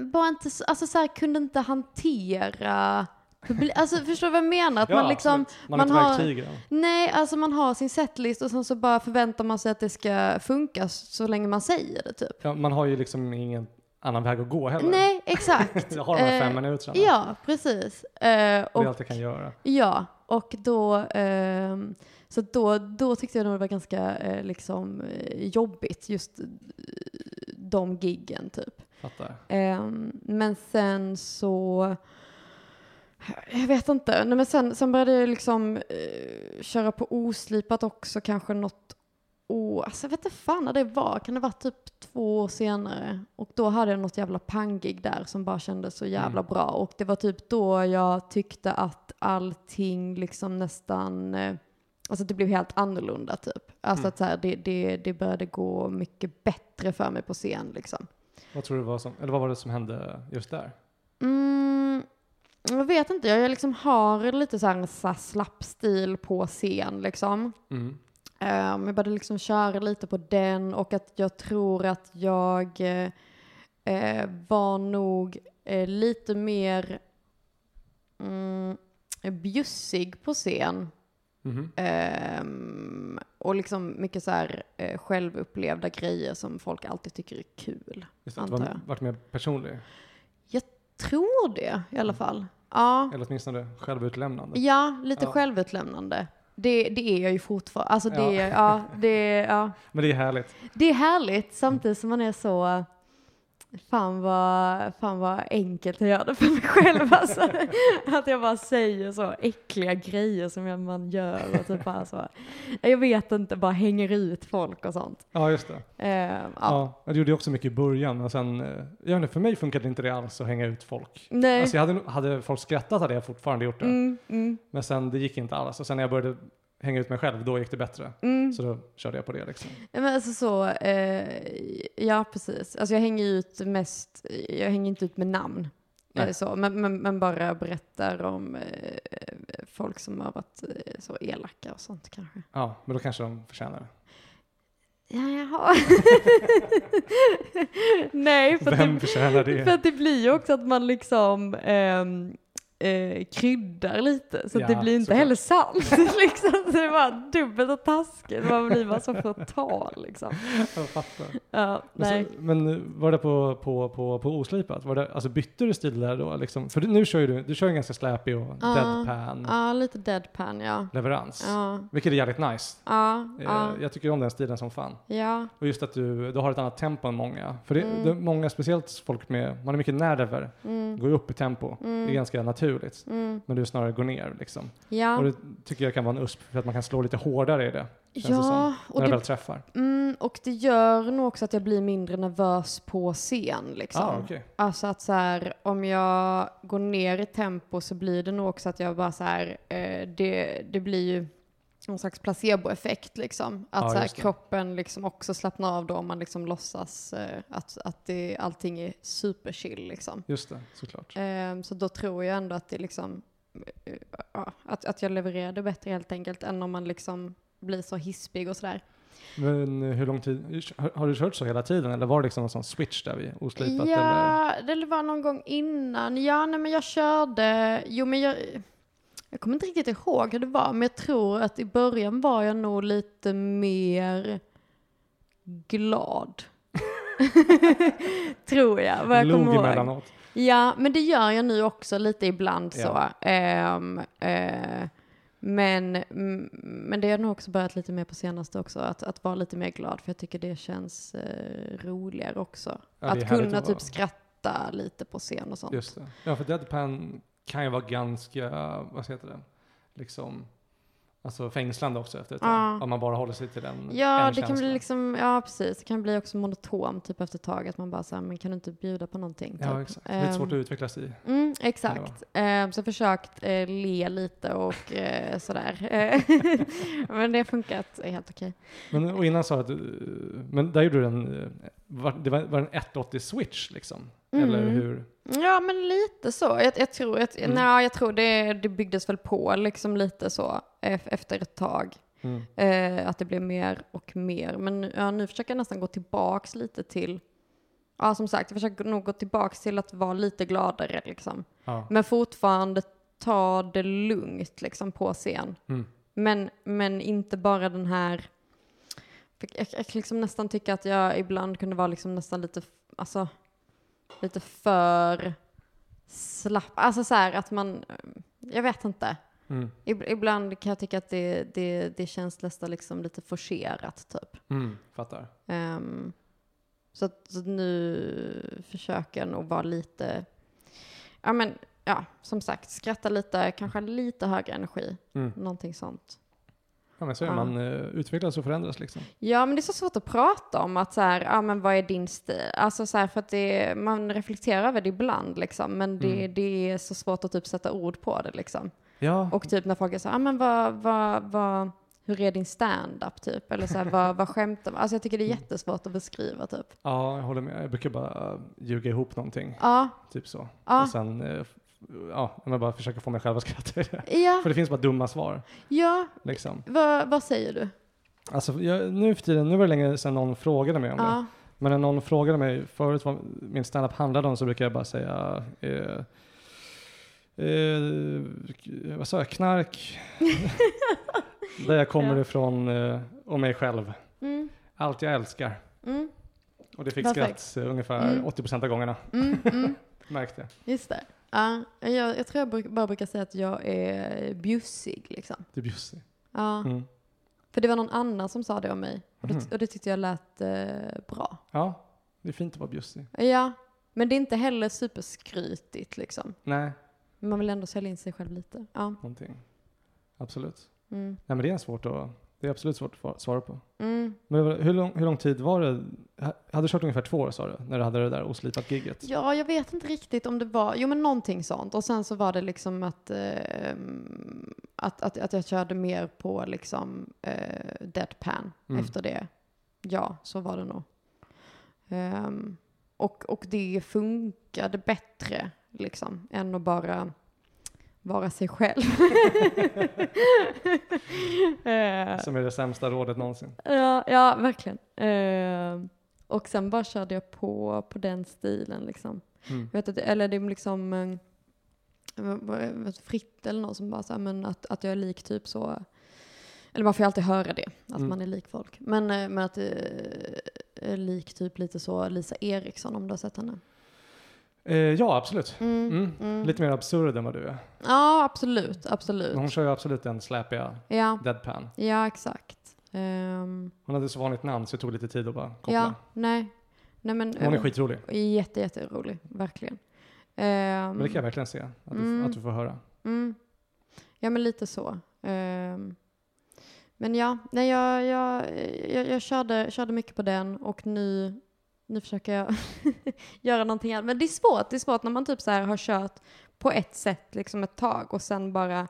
bara inte, så- alltså så här, kunde inte hantera publi- Alltså förstår du vad jag menar? Att ja man liksom, absolut. man, man har- verktygen. nej alltså man har sin setlist och sen så bara förväntar man sig att det ska funka så länge man säger det typ. Ja, man har ju liksom ingen annan väg att gå heller. Nej, exakt. Jag har de här fem Eh, minuterna. Ja, precis. Eh, Det är och, allt jag kan göra. ja, och då, ehm, så då, då tyckte jag nog det var ganska eh, liksom, eh, jobbigt, just de giggen typ. Fattar. Ehm, men sen så, jag vet inte, Nej, men sen, sen började jag liksom köra på oslipat också kanske något år, alltså jag vet inte fan när det var, kan det vara typ två år senare? Och då hade jag något jävla panggig där som bara kändes så jävla Mm. bra och det var typ då jag tyckte att allting liksom nästan eh, alltså det blev helt annorlunda typ. Alltså Mm. att så här, det, det, det började gå mycket bättre för mig på scen liksom. Vad tror du var som, eller vad var det som hände just där? Mm, jag vet inte, jag liksom har lite så här, här slapp stil på scen liksom. Mm. Um, jag började liksom köra lite på den och att jag tror att jag eh, var nog eh, lite mer mm, bjussig på scen. Mhm. Ehm, och liksom mycket så här eh, självupplevda grejer som folk alltid tycker är kul. Just det, Antar jag. var, varit mer personlig, Tror det i alla fall. Ja, eller åtminstone självutlämnande. ja lite Ja. självutlämnande. Det, det är jag ju fortfarande. Alltså det, Ja. ja. det, ja. Men det är härligt. det är härligt samtidigt som man är så Fan vad, fan vad enkelt jag gör det för mig själv alltså. Att jag bara säger så äckliga grejer som man gör och typ bara så. Jag vet inte, bara hänger ut folk och sånt. Ja, just det. Eh, ja. Ja. jag gjorde jag också mycket i början, men sen, eh, jag vet inte, för mig funkade inte det alls att hänga ut folk. Nej. Alltså jag hade, hade folk skrattat hade jag fortfarande gjort det. Mm, mm, Men sen, det gick inte alls. Och sen när jag började hänga ut mig själv, då gick det bättre. mm. Så då körde jag på det liksom. Ja, Men alltså så, eh, ja precis. Alltså jag hänger ut mest, jag hänger inte ut med namn. Eh, Så, men, men, men bara berättar om eh, folk som har varit eh, så elaka och sånt kanske. Ja, men då kanske de förtjänar det. Ja, jaha. Nej, för att, Vem det, förtjänar för det? att det blir ju också att man liksom ehm, eh, kryddar lite, så att det Ja, blir inte såklart. heller sant. liksom. Så det var dubbelt och taskigt, man blir bara så förtal liksom. Jag fattar. Ja, Men, så, men var det på, på, på, på oslipat? Var det, alltså bytte du stil där då? Liksom? För nu kör du, du kör en ganska släpig och Ja. deadpan Ja, lite deadpan ja. leverans. Ja, Vilket är jävligt nice. ja, ja, Jag tycker om den stilen som fan. ja. Och just att du, du har ett annat tempo än många. För det, Mm. det, många, speciellt folk med, man är mycket nerver, Mm, går upp i tempo. Det är mm, ganska naturligt. Mm. Men du snarare går ner liksom. Och Ja, det tycker jag kan vara en USP för att man kan slå lite hårdare i det. känns det ja som, och, när det väl det, träffar. mm, och det gör nog också att jag blir mindre nervös på scen. Liksom. Ah, okej. Alltså att så här, om jag går ner i tempo så blir det nog också att jag bara så här, eh, det, det blir ju någon slags placeboeffekt liksom. Att Ja, så här, kroppen liksom också slappnar av då om man liksom låtsas eh, att, att det, allting är superchill liksom. Just det, såklart. Ehm, så då tror jag ändå att det liksom, eh, ja, att, att jag levererade bättre helt enkelt än om man liksom blir så hispig och sådär. Men eh, hur lång tid, har, du kört så hela tiden eller var det liksom en sån switch där vid oslipat? Eller? Ja, det var någon gång innan. Ja, nej men jag körde, jo men jag, jag kommer inte riktigt ihåg hur det var, men jag tror att i början var jag nog lite mer glad. tror jag, vad jag Log kommer ihåg. emellanåt. Ja, men det gör jag nu också lite ibland så. Ja. Ehm, eh, men, mm, men det har nog också börjat lite mer på senaste också, att, att vara lite mer glad, för jag tycker det känns eh, roligare också. Ja, att kunna typ skratta lite på scen och sånt. Just det. Ja, för deadpan kan ju vara ganska, vad heter det, liksom, alltså fängslande också efter ett tag. Ja. Om man bara håller sig till den Ja, en det kan bli liksom, ja precis, det kan bli också monotom typ efter ett tag, att man bara säger men kan du inte bjuda på någonting? Ja, typ. exakt. Lite svårt Ehm, att utvecklas i. Mm, exakt. Eh, så försökt eh, le lite och eh, sådär. Men det har funkat helt okej. Men, och innan sa du att men där gjorde du en, var, det var, var en 180 switch liksom? Eller Mm. hur? Ja, men lite så. Jag, jag tror, jag, Mm. nej, jag tror det, det byggdes väl på liksom lite så ef- efter ett tag. Mm. Eh, att det blev mer och mer. Men ja, nu försöker jag nästan gå tillbaks lite till, ja som sagt, jag försöker nog gå tillbaks till att vara lite gladare liksom. Ja. Men fortfarande ta det lugnt liksom på scen. Mm. Men, men inte bara den här, jag, kan liksom nästan tycka att jag ibland kunde vara liksom nästan lite, alltså, lite för slapp. Alltså så här att man, jag vet inte. Mm. Ib- Ibland kan jag tycka att det, det, det känns nästan liksom lite forcerat typ. Mm. Fattar. Ehm, så, att, så nu försöker jag nog vara lite, ja men ja, som sagt, skratta lite, kanske lite högre energi, Mm. någonting sånt. Ja, men så är. Ja. man uh, utvecklas och förändras liksom. Ja, men det är så svårt att prata om att så här, ja men vad är din stil? Alltså så här, för att det, man reflekterar över det ibland liksom, men det, Mm. det är så svårt att typ sätta ord på det liksom. Ja, Och typ när folk är så här, ja men vad, vad, vad, hur är din stand-up typ? Eller så här, vad, vad skämtar man? Alltså jag tycker det är jättesvårt att beskriva typ. Ja, jag håller med. Jag brukar bara ljuga ihop någonting, Ja, typ så. ja, Och sen, eh, ja, jag bara försöker få mig själv att skratta det. ja, För det finns bara dumma svar, ja. liksom. Vad, vad säger du? Alltså, jag, nu för tiden, nu var det länge sedan någon frågade mig om det. Ja, Men när någon frågade mig förut vad min standup handlade om så brukar jag bara säga eh, eh, vad sa jag, knark, där jag kommer Ja. ifrån eh, och mig själv. mm, Allt jag älskar. mm, Och det fick Perfekt. skratt eh, ungefär Mm. 80% av gångerna, mm, mm. märkte. Just det. Ja, jag, jag tror jag bruk, bara brukar säga att jag är bjussig liksom. Det är bjussig. Ja, Mm. för det var någon annan som sa det om mig. Och det, Mhm. och det tyckte jag lät eh, bra. Ja, det är fint att vara bjussig. Ja, men det är inte heller superskrytigt liksom. Nej, Men man vill ändå sälja in sig själv lite. Ja. någonting. Absolut. Mm. Nej men det är svårt att, det är absolut svårt att svara på. Mm. Men hur lång, hur lång tid var det? Ha- Hade du kört ungefär två år sa du, när du hade det där oslipat gigget? Ja, jag vet inte riktigt om det var, jo men någonting sånt. Och sen så var det liksom att, eh, att, att, att jag körde mer på liksom eh, deadpan Mm. efter det. Ja, så var det nog. Ehm, och, och det funkade bättre liksom än att bara vara sig själv. Eh, Som är det sämsta rådet någonsin. Ja, ja verkligen. Eh, och sen bara körde jag på, på den stilen liksom. Mm. Jag vet att, eller det är liksom eh, Fritt eller någon som bara sa men att, att jag är lik typ så, eller man får ju alltid höra det, att Mm. man är lik folk. Men, eh, men att det är lik typ lite så Lisa Eriksson om du har sett henne. Eh, ja, absolut. Mm, Mm. mm. Lite mer absurd än vad du är. Ja, absolut, absolut. Men hon kör ju absolut den släpiga Ja, deadpan. ja exakt. Ehm, Hon hade så vanligt namn så det tog lite tid att bara koppla. ja, nej. nej men, Hon är eh, skitrolig. Jätte, jätterolig, verkligen. Ehm, Men det kan jag verkligen se, att du, Mm. att du får höra. Mm. Ja, men lite så. Ehm, men ja, nej, jag, jag, jag, jag körde, körde mycket på den och nu, nu försöker jag göra någonting annat. Men det är svårt, det är svårt när man typ så här har kört på ett sätt liksom ett tag och sen bara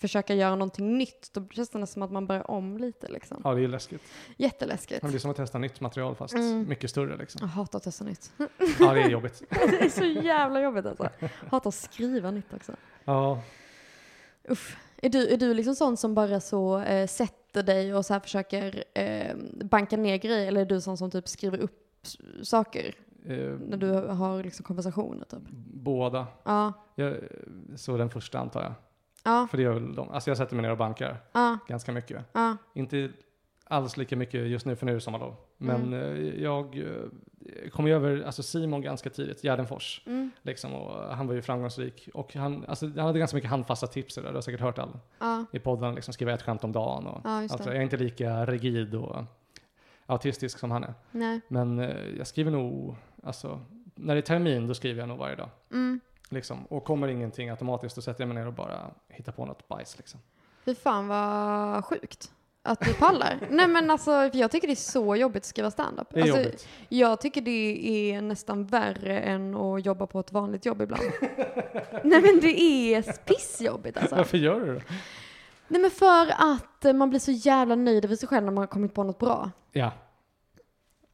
försöka göra någonting nytt. Då känns det nästan som att man börjar om lite liksom. Ja, det är läskigt. Jätteläskigt. Det är som att testa nytt material fast Mm. mycket större liksom. Jag hatar att testa nytt. Ja, det är jobbigt. det är så jävla jobbigt alltså. Hatar att skriva nytt också. Ja, Uff. Är du, är du liksom sån som bara så eh, sätter dig och så här försöker eh, banka ner grejer eller är du sån som typ skriver upp saker eh, när du har liksom konversationer typ? båda. Ja, Jag, så den första antar jag. ja, För det gör väl de. Alltså jag sätter mig ner och bankar ja, ganska mycket. ja, Inte alls lika mycket just nu för nu är det sommarlov. Men Mm. eh, jag eh, kom ju över alltså Simon ganska tidigt, Gärdenfors. mm, Liksom, och han var ju framgångsrik. Och han, alltså, han hade ganska mycket handfasta tips det. Du har säkert hört all, ja, i podden. Liksom, skriva ett skämt om dagen. Och, ja, alltså, jag är inte lika rigid och autistisk som han är. Nej. Men eh, jag skriver nog, alltså, när det är termin då skriver jag nog varje dag. Mm. Liksom. Och kommer ingenting automatiskt då sätter jag mig ner och bara hittar på något bajs. Liksom. Fy fan vad sjukt. Att du pallar. Nej men alltså, jag tycker det är så jobbigt att skriva standup. Det är alltså, jobbigt. Jag tycker det är nästan värre än att jobba på ett vanligt jobb ibland. Nej men det är pissjobbigt alltså. Varför gör du det? Nej men för att eh, man blir så jävla nöjd över sig själv när man har kommit på något bra. Ja.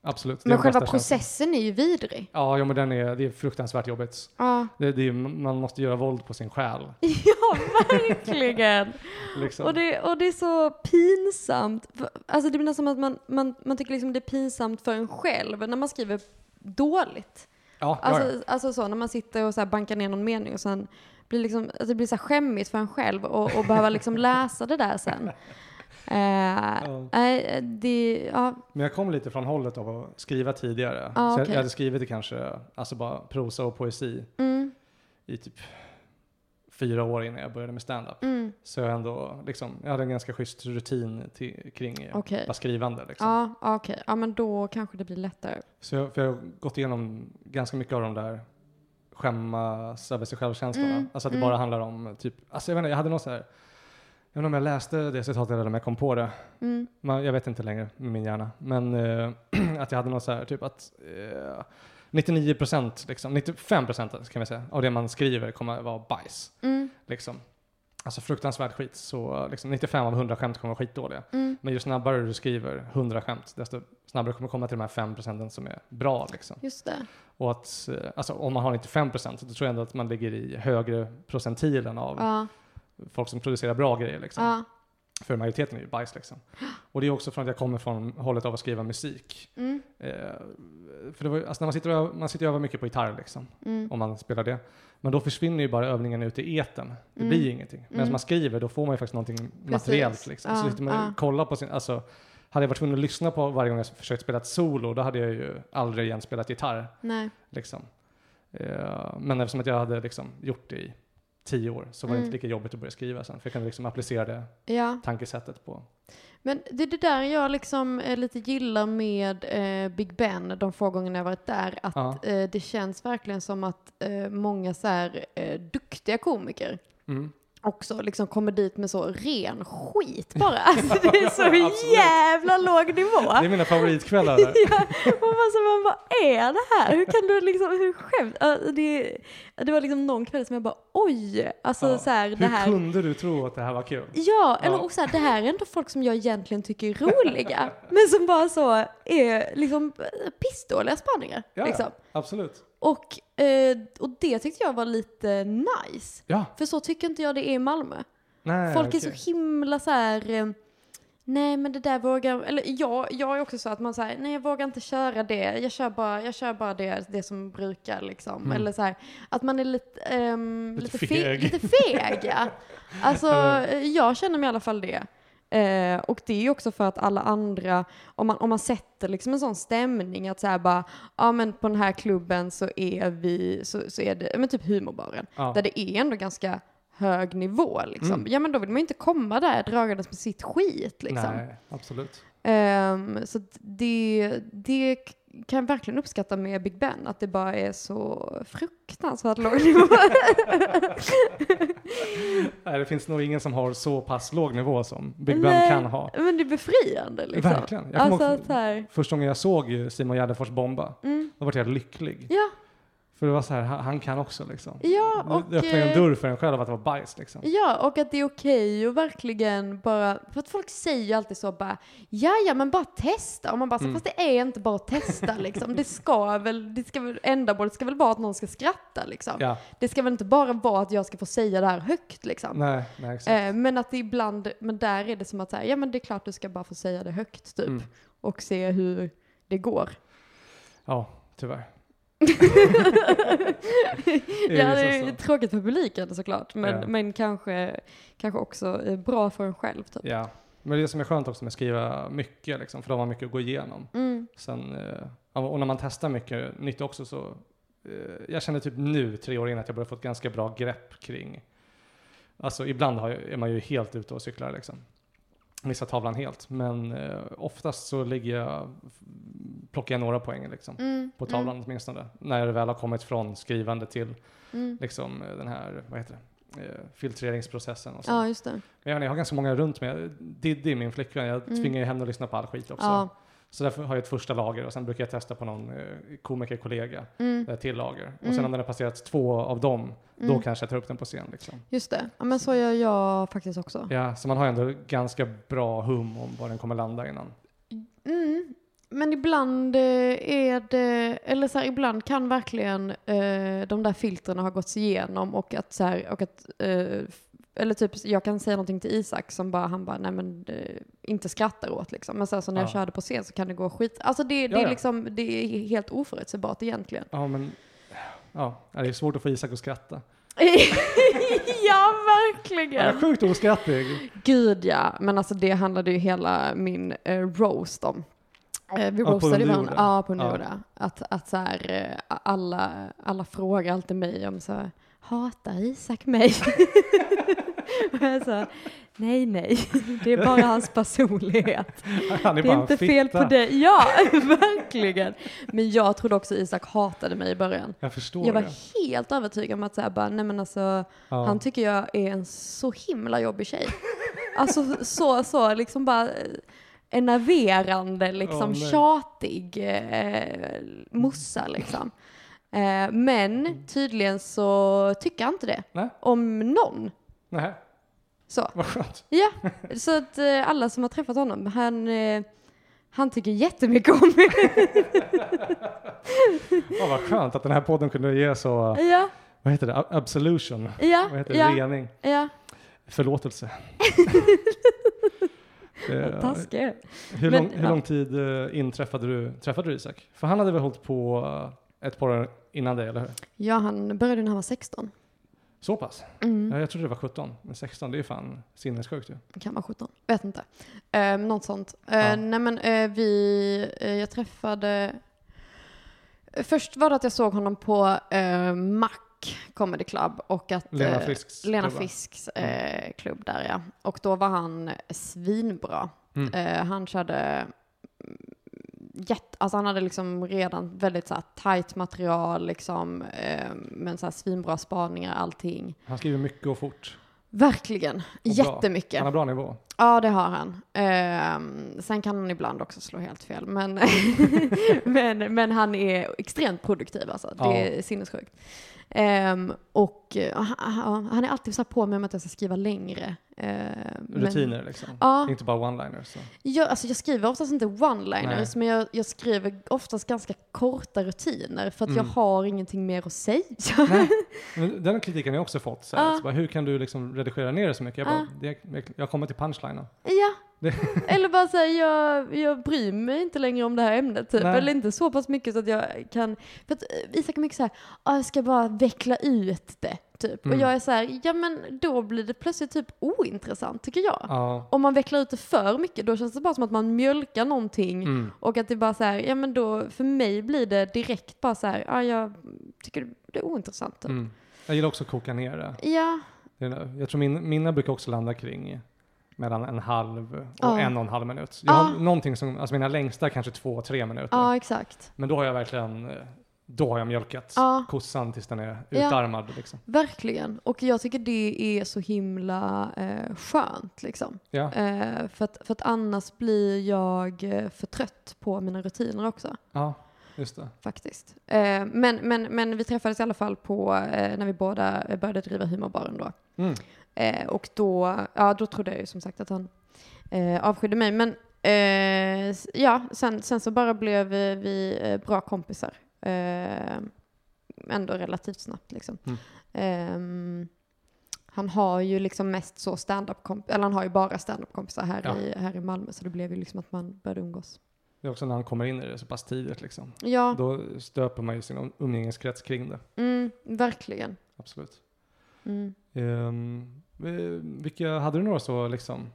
Absolut. Men själva bästa känslan. processen är ju vidrig. Ja, ja men den är, det är fruktansvärt jobbigt. Ja, Det, det är, man måste göra våld på sin själ. ja verkligen. Liksom. Och det, och det är så pinsamt. Alltså det blir nästan som att man, man, man tycker liksom det är pinsamt för en själv när man skriver dåligt. ja, ja, Alltså, ja. alltså så när man sitter och så bankar ner någon mening och sen blir liksom, alltså det blir så här skämmigt för en själv och, och behöva liksom läsa det där sen. Eh, Ja. det, ja, Men jag kom lite från hållet av att skriva tidigare. Ah, så jag, okej. jag hade skrivit det kanske, alltså bara prosa och poesi mm, i typ fyra år innan jag började med stand-up. mm, Så jag ändå, liksom, jag hade en ganska schysst rutin till, kring Okej. bara skrivande. Liksom. ja, okej, ja men då kanske det blir lättare. Så jag, för jag har gått igenom ganska mycket av de där skämmas över sig själv-känslorna. Mm, Alltså att det mm. bara handlar om typ, alltså jag vet inte, jag hade något så här, jag vet inte om jag läste det citatet eller om jag kom på det. Mm, Man, jag vet inte längre med min hjärna. Men eh, att jag hade något så här, typ att eh, 99 procent, liksom, 95 procent kan vi säga, av det man skriver kommer vara bajs. mm, Liksom. alltså fruktansvärd skit, så liksom 95 av 100 skämt kommer vara skitdåliga. Mm. Men ju snabbare du skriver 100 skämt, desto snabbare kommer du komma till de här 5 procenten som är bra liksom. Just det. Och att, eh, alltså om man har 95 procent, då tror jag ändå att man ligger i högre procentilen av Ja. folk som producerar bra grejer liksom. Ja. För majoriteten är ju bajs liksom. Och det är också från att jag kommer från hållet av att skriva musik. Mm. Eh, för var, alltså när man sitter och övar, man sitter och övar mycket på gitarr liksom, Mm. om man spelar det. Men då försvinner ju bara övningen ut i eten. Det Mm. blir ju ingenting. Men Mm. man skriver, då får man ju faktiskt någonting materiellt liksom. Så Ja, sitter man och kollar på sin, alltså, hade jag varit tvungen att lyssna på varje gång jag försökt spela ett solo, då hade jag ju aldrig igen spelat gitarr. Nej. Liksom. Eh, men eftersom att jag hade liksom gjort det i tio år så var det Mm. inte lika jobbigt att börja skriva sen. För jag kunde liksom applicera det Ja. tankesättet på. Men det är det där jag liksom eh, lite gillar med eh, Big Ben de få gångerna jag varit där. Att Ja. eh, det känns verkligen som att eh, många så här duktiga komiker Mm. Också liksom kommer dit med så ren skit bara. Alltså det är så jävla låg nivå. Det är mina favoritkvällar. Ja, man, så, man bara, är det här? Hur kan du liksom, hur skämt? Ja, Det, det var liksom någon kväll som jag bara, oj, alltså Ja. så här, det Hur här. kunde du tro att det här var kul? Ja, eller Ja. och så här, det här är ändå folk som jag egentligen tycker är roliga, men som bara så är liksom pissdåliga spaningar. Ja, liksom. absolut. Och, eh, och det tyckte jag var lite nice. Ja, För så tycker inte jag det är i Malmö. nej, Folk okej. är så himla så här. eh, Nej men det där vågar, eller jag, jag är också så att man säger nej jag vågar inte köra det, jag kör bara, jag kör bara det, det som brukar liksom. Mm. Eller så här, att man är lite, ehm, Lite lite, fe, feg. lite feg ja. Alltså Eller- jag känner mig i alla fall det. Eh, och det är ju också för att alla andra, om man, om man sätter liksom en sån stämning att säga bara, ja men på den här klubben så är vi, så, så är det, men typ humorbaren Ja. där det är ändå ganska hög nivå liksom. Mm. Ja men då vill man ju inte komma där dragandes med sitt skit liksom. Nej, absolut. Ehm, så det, det kan jag verkligen uppskatta med Big Ben, att det bara är så fruktansvärt låg nivå. Nej, det finns nog ingen som har så pass låg nivå som Big Ben Nej, kan ha. Men det är befriande liksom. Verkligen. Jag Alltså ihåg- här, Första gången jag såg Simon Gärdenfors bomba, mm, då var jag lycklig. ja, För det var så här, han, han kan också liksom. ja och... det öppnade en eh, dörr för en själv att det var bajs liksom. Ja, och att det är okej och verkligen bara, för att folk säger ju alltid så bara, ja ja men bara testa. Och man bara, så, Mm. fast det är inte bara att testa liksom. Det ska väl, det ska väl, ändamålet ska väl vara att någon ska skratta liksom. Ja, Det ska väl inte bara vara att jag ska få säga det här högt liksom. nej, nej exakt. Eh, men att det ibland, men där är det som att säga, ja men det är klart du ska bara få säga det högt typ. Mm. Och se hur det går. Ja, tyvärr. Ja, det är tråkigt för publiken såklart, men, Ja. men kanske, kanske också eh, bra för en själv typ. Ja, men det som är skönt också med att skriva mycket, liksom, för då har man mycket att gå igenom. Mm. Sen, eh, och när man testar mycket nytt också så, eh, jag känner typ nu, tre år in, att jag börjar få ett ganska bra grepp kring, alltså ibland har är man ju helt ute och cyklar liksom. Missar tavlan helt, men eh, oftast så ligger jag, plockar jag några poäng liksom. Mm. På tavlan åtminstone. När det väl har kommit från skrivande till Mm. liksom eh, den här, vad heter det, eh, filtreringsprocessen och så. Ja, just det. Men jag har ganska många runt mig. Diddy, min flickvän, jag Mm. tvingar ju henne att lyssna på all skit också. Ja. Så därför har jag ett första lager och sen brukar jag testa på någon eh, komikerkollega, Mm. ett till lager. Och Mm. sen om den har passerat två av dem, då Mm. kanske jag tar upp den på scen. Liksom. Just det. Ja, men så gör jag faktiskt också. Ja, så man har ändå ganska bra hum om var den kommer landa innan. Mm. Men ibland eh, är det, eller så här, ibland kan verkligen eh, de där filtrerna ha gått igenom och att så här, och att, eh, eller typ jag kan säga någonting till Isak som bara, han bara, nej men eh, inte skrattar åt liksom. Men sen så när jag Ja. körde på scen så kan det gå skit. Alltså det, det Ja, är ja. liksom, det är helt oförutsägbart egentligen. Ja, men ja, det är svårt att få Isak att skratta. ja, Han är verkligen! sjukt oskrattig. Gud ja, men alltså det handlade ju hela min eh, roast om. Eh, vi Ja, roastade ju varandra. Ja, på Ja. Underjorda. Att, att så här, eh, alla, alla frågar alltid mig om så här, hatar Isak mig? Jag sa, nej nej, det är bara hans personlighet. Han är Det är inte fel på dig. Ja, verkligen. Men jag trodde också Isak hatade mig i början. Jag förstår Jag var det. helt övertygad om att säga bara, nej men alltså, Ja. han tycker jag är en så himla jobbig tjej. Alltså så, så liksom bara eh, enerverande, liksom nej. tjatig eh, mossa liksom. Eh, men tydligen så tycker han inte det. Nej. Om någon. Nej. Så. Vad skönt. Ja, så att eh, alla som har träffat honom, han, eh, han tycker jättemycket om mig. Ja, vad skönt att den här podden kunde ge så, ja, vad heter det, absolution? ja, Vad heter det, ja, rening? ja. Förlåtelse. Eh, Taskig är jag. hur, Men, lång, hur lång tid eh, in träffade du, träffade du Isak? För han hade väl hållit på ett par år innan dig, eller hur? Ja, han började när han var 16. Så pass? Mm. Ja, jag trodde det var 17, men 16 det är ju fan sinnessjukt ju. Kan vara 17, vet inte. Eh, något sånt. Eh, Ja. Nej men eh, vi, eh, jag träffade, först var det att jag såg honom på eh, Mac Comedy Club och att Lena eh, Frisks Lena klubb, va? Fisks eh, klubb där ja. Och då var han svinbra. Mm. Han körde mm, jätte, alltså han hade liksom redan väldigt så här tight material liksom, eh, men så här svinbra spaningar, allting. Han skriver mycket och fort. Verkligen, bra. jättemycket. Han har bra nivå. Ja, det har han. Ehm, sen kan han ibland också slå helt fel, men, men, men han är extremt produktiv alltså. Det Ja. är sinnessjukt. Ehm, och eh, han, är alltid så på mig om att jag ska skriva längre. Men- Rutiner liksom. Ja. Inte bara one-liners. Jag, alltså jag skriver oftast inte one-liners, men jag, jag skriver oftast ganska korta rutiner för att jag Mm. har ingenting mer att säga. Nej, men den kritiken har jag också fått. Så här, så bara, hur kan du liksom redigera ner det så mycket? Jag, bara, det, jag kommer till punchlinen. Ja. Eller bara säga jag, jag bryr mig inte längre om det här ämnet typ. Nej. Eller inte så pass mycket så att jag kan, för att eh, Isak är mycket såhär, ah, jag ska bara veckla ut det typ. Mm. Och jag är så här, ja men då blir det plötsligt typ ointressant tycker jag. Ja. Om man vecklar ut det för mycket då känns det bara som att man mjölkar någonting Mm. och att det bara så här, ja men då för mig blir det direkt bara så här, ja jag tycker det är ointressant typ. Mm. Jag gillar också att koka ner det. Ja, Jag tror min, mina brukar också landa kring mellan en halv och Ja. en och en halv minut. Jag har Ja. någonting som, alltså mina längsta kanske två, tre minuter. ja exakt. Men då har jag verkligen, eh, då har jag mjölkat Ja. kossan tills den är Ja. utarmad liksom. Verkligen. Och jag tycker det är så himla eh, skönt liksom. Ja. Eh, för, att, för att annars blir jag eh, för trött på mina rutiner också, ja, just det. faktiskt. Eh, men, men, men vi träffades i alla fall på, eh, när vi båda började driva humorbaren då. Mm. Eh, och då, ja, då trodde jag ju som sagt att han eh, avskydde mig. Men eh, ja, sen, sen så bara blev vi, vi eh, bra kompisar. Eh, ändå relativt snabbt liksom. Mm. Ehm, han har ju liksom mest så stand-up eller han har ju bara stand-up kompisar här, Ja. i, här i Malmö. Så det blev ju liksom att man började umgås. Det är också när han kommer in i det så pass tidigt liksom. Ja, Då stöper man ju sin um- umgängeskrets kring det. mm, verkligen. Absolut. Mm. Um, vilka, hade du några så liksom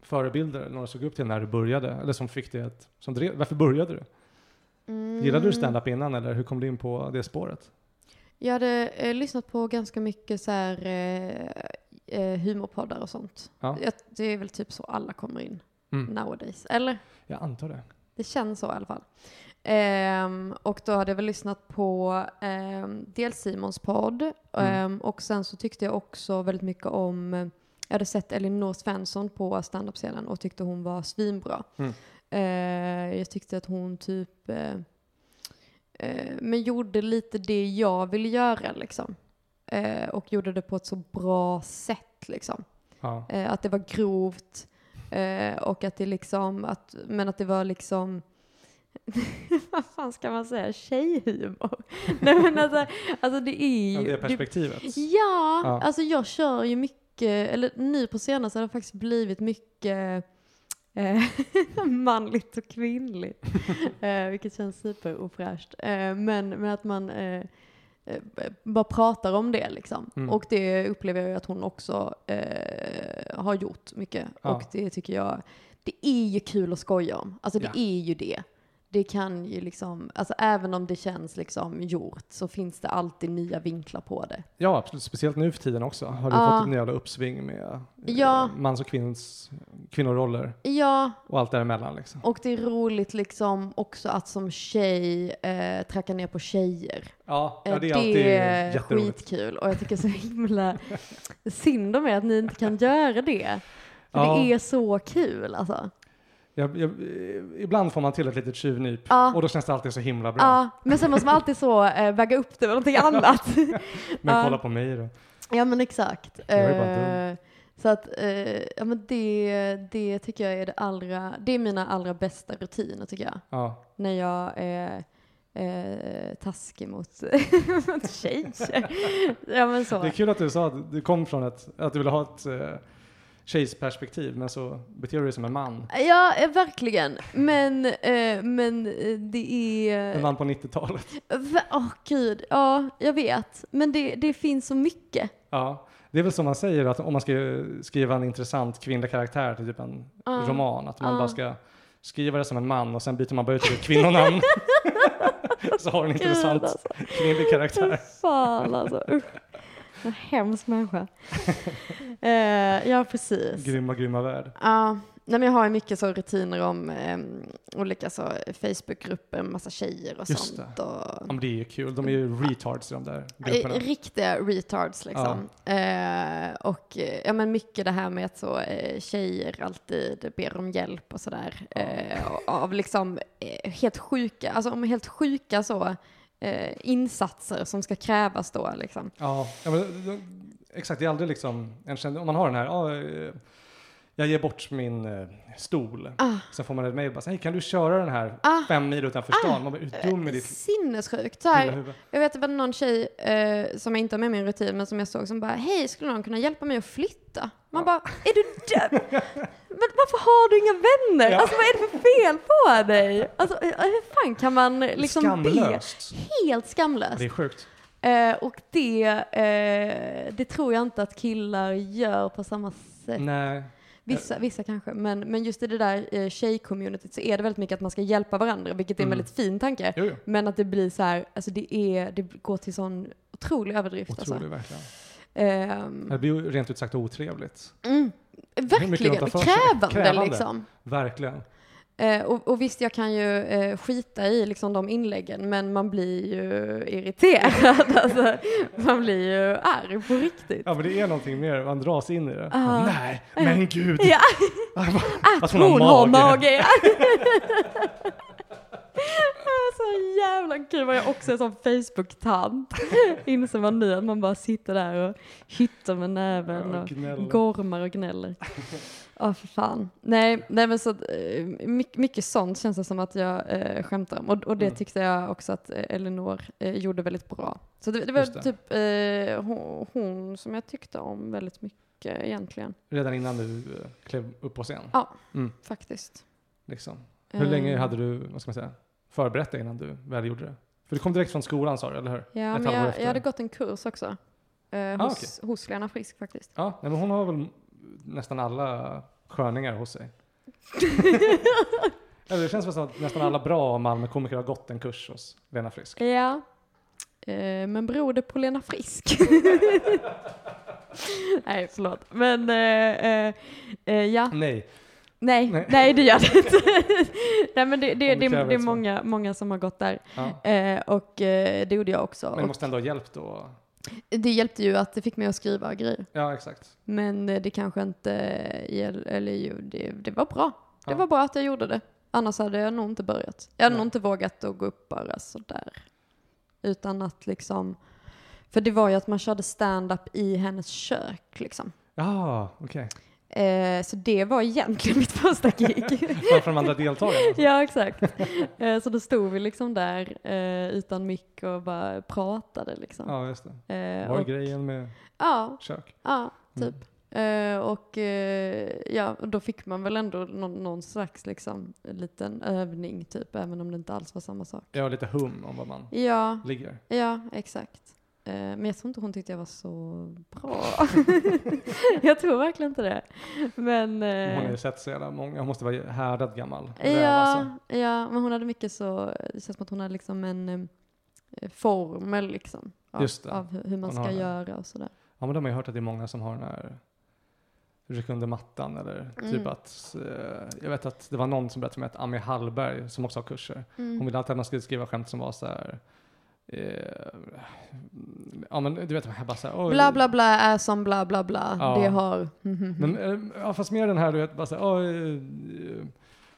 förebilder, eller några du såg upp till när du började? Eller som fick dig att, som drev, varför började du? Mm. Gillade du stand-up innan eller hur kom du in på det spåret? Jag hade eh, lyssnat på ganska mycket så här, eh, eh, humorpoddar och sånt. Ja. Jag, det är väl typ så alla kommer in Mm. nowadays. Eller? Jag antar det. Det känns så i alla fall. Ehm, och då hade jag väl lyssnat på ehm, dels Simons podd Mm. ehm, och sen så tyckte jag också väldigt mycket om, jag hade sett Elinor Svensson på standup-scenen och tyckte hon var svinbra. Mm. Eh, jag tyckte att hon typ, eh, eh, men gjorde lite det jag ville göra liksom. Eh, och gjorde det på ett så bra sätt liksom. Ja. Att det var grovt och att det liksom, att, men att det var liksom vad fan ska man säga, tjejhumor? Nej men alltså, alltså det är Ja, ju... det perspektivet. ja, Ja. alltså jag kör ju mycket, eller nu på senaste har det faktiskt blivit mycket eh, manligt och kvinnligt. eh, vilket känns superofräscht. Eh, men, men att man eh, eh, bara pratar om det liksom. Mm. Och det upplever jag att hon också eh, har gjort mycket. Ja. Och det tycker jag, det är ju kul att skoja om. Alltså det Ja. är ju det. Det kan ju liksom, alltså även om det känns liksom gjort så finns det alltid nya vinklar på det. Ja, absolut. Speciellt nu för tiden också. Har du Ja. fått en jävla uppsving med eh, Ja. mans och kvinns, kvinnoroller Ja, och allt däremellan liksom. och det är roligt liksom också att som tjej eh, tracka ner på tjejer. Ja, Eh, ja det är alltid är jätteroligt. skitkul och jag tycker så himla synd om er att ni inte kan göra det. För Ja. det är så kul alltså. Jag, jag, ibland får man till ett litet tjuvnyp Ja. och då känns det alltid så himla bra. Ja, men sen måste man alltid så eh, väga upp det med någonting annat. Men Ja. kolla på mig då. ja men exakt. Eh, Så att, eh, ja men det, det tycker jag är det allra, det är mina allra bästa rutiner tycker jag. Ja. När jag är eh, taskig mot, mot tjejer. ja men så. Det är kul att du sa att du kom från ett, att du ville ha ett uh, tjejsperspektiv, men så beter du dig som en man. Ja, eh, verkligen. Men, eh, men eh, det är... En man på 90-talet. Åh oh, gud, ja, jag vet. Men det, det finns så mycket. Ja, det är väl som man säger att om man ska skriva en intressant kvinnlig karaktär till typ en Ja. roman, att man Ja. bara ska skriva det som en man och sen byter man bara ut det till kvinnonamn. så har en intressant alltså. kvinnlig karaktär. Fan alltså, usch. En hemsk människa. eh, ja, precis. Grymma, grymma värld. Ja, nej, men jag har ju mycket så rutiner om eh, olika så Facebookgrupper, massa tjejer och Just sånt. Och, Ja, men det är ju kul. De är ju retards i de där Eh, grupperna. Riktiga retards liksom. Eh, och eh, ja, men mycket det här med att så, eh, tjejer alltid ber om hjälp och sådär. Eh, och- av liksom eh, helt sjuka, alltså om helt sjuka så eh, insatser som ska krävas då liksom. Ja, ja men, eh, exakt. Det är aldrig liksom, en om man har den här, ah, eh, jag ger bort min eh, stol. Ah. Sen får man ett mejl bara, hej kan du köra den här Ah. fem mil utanför stan? Man bara, hur dum är ditt Sinnessjukt. Så här, jag vet att det var någon tjej eh, som jag inte har med i min rutin, men som jag såg som bara, hej, skulle någon kunna hjälpa mig att flytta? Man bara, är du dum? men varför har du inga vänner? Ja. Alltså vad är det för fel på dig? Alltså eh, hur fan kan man liksom Skamlöst. be? Helt skamlöst. Det är sjukt. Eh, och det, eh, det tror jag inte att killar gör på samma sätt. Nej. Vissa, vissa kanske, men, men just i det där eh, tjej-communityt så är det väldigt mycket att man ska hjälpa varandra, vilket är en Mm. väldigt fin tanke. Jo, jo. Men att det blir så här, alltså det, är, det går till sån otrolig överdrift. Otroligt Alltså. verkligen. Ehm, Det blir ju rent ut sagt otrevligt. mm, verkligen, krävande, Krävande. liksom. Verkligen. Eh, och, och visst, jag kan ju eh, skita i liksom, de inläggen, men man blir ju irriterad. alltså, man blir ju arg på riktigt. Ja men det är någonting mer, man dras in i det. Ah. Nej, men gud. Ja, Att att hon, har mage. så jävla kul vad jag också är som Facebook-tant. Inser man nu att man bara sitter där och hyttar med näven och gnäller. gormar och gnäller. Ja, för fan. Nej, nej men så eh, mycket, mycket sånt känns det som att jag eh, skämtar om. Och, och det Mm. tyckte jag också att eh, Elinor eh, gjorde väldigt bra. Så det, det var det. typ eh, hon, hon som jag tyckte om väldigt mycket egentligen. Redan innan du eh, klev upp på scen. Ja. Mm, Faktiskt. liksom. Hur länge hade du, vad ska man säga, förberett dig innan du väl gjorde det? För du kom direkt från skolan sa du, eller hur? Ja, Ett men jag, jag hade gått en kurs också. Eh, Ah, hos, hos Lena Frisk faktiskt. Ja, nej, men hon har väl nästan alla sköningar hos sig. Eller det känns som att nästan alla bra Malmö-komiker har gått en kurs hos Lena Frisk. Ja. Eh, men beror det på Lena Frisk? Nej, förlåt. Men eh, eh, eh, ja, Nej, nej, Nej. nej, det gör det inte. nej, men det, det, det det, är många, många som har gått där. ja. Eh, och eh, det gjorde jag också. men det måste ändå ha hjälpt då. Det hjälpte ju att det fick mig att skriva grejer. Ja, exakt. Men eh, det kanske inte, hjäl- eller ju, det, det var bra. Det Ja. var bra att jag gjorde det. Annars hade jag nog inte börjat. Jag hade Nej. nog inte vågat att gå upp bara sådär. Utan att liksom, för det var ju att man körde stand-up i hennes kök liksom. Ja, okej. Eh, så det var egentligen mitt första gig. Framför de andra deltagarna. ja, exakt. Eh, så då stod vi liksom där eh, utan mick och bara pratade liksom. Ja, just det. Eh, Vad är och, grejen med ja, kök? Ja, Mm. typ. Eh, och eh, ja, då fick man väl ändå någon, någon slags liksom, en liten övning typ, även om det inte alls var samma sak. Har lite hum om vad man Ja, ligger. ja, exakt. Eh, men jag tror inte hon tyckte jag var så bra. jag tror verkligen inte det. Men, Hon har eh, ju sett så jävla många. Hon måste vara härdad gammal räv ja, alltså. ja, men hon hade mycket så, det känns som att hon hade liksom en eh, formel liksom. Av, av hur, man Hon ska göra och sådär. Ja, men de har ju hört att det är många som har den här rycka under mattan eller typ Mm. att, eh, jag vet att det var någon som berättade för mig att Ami Hallberg, som också har kurser, Mm. hon ville alltid att man skulle skriva skämt som var så här. Eh, ja men du vet, bara så här, oj. Bla bla bla är som bla bla bla. Ja. Det har... Men, eh, ja, fast mer den här, du vet, bara så här, oj, eh,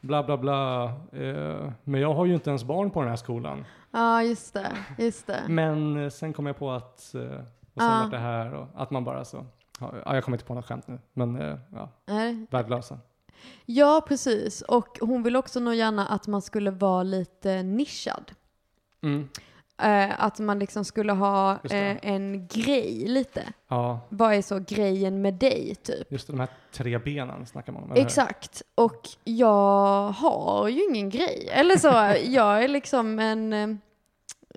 bla bla bla, eh, men jag har ju inte ens barn på den här skolan. Ja, just det. Just det. Men sen kom jag på att, och sen Ja. vart det här och att man bara så. Ja, jag kommer inte på något skämt nu, men ja, Nej. värdelösa. Ja, precis. Och hon vill också nog gärna att man skulle vara lite nischad. Mm. Eh, att man liksom skulle ha eh, en grej lite. Ja, Vad är så grejen med dig, typ? just de här tre benen snackar man om. Exakt. Och jag har ju ingen grej. Eller så, jag är liksom en,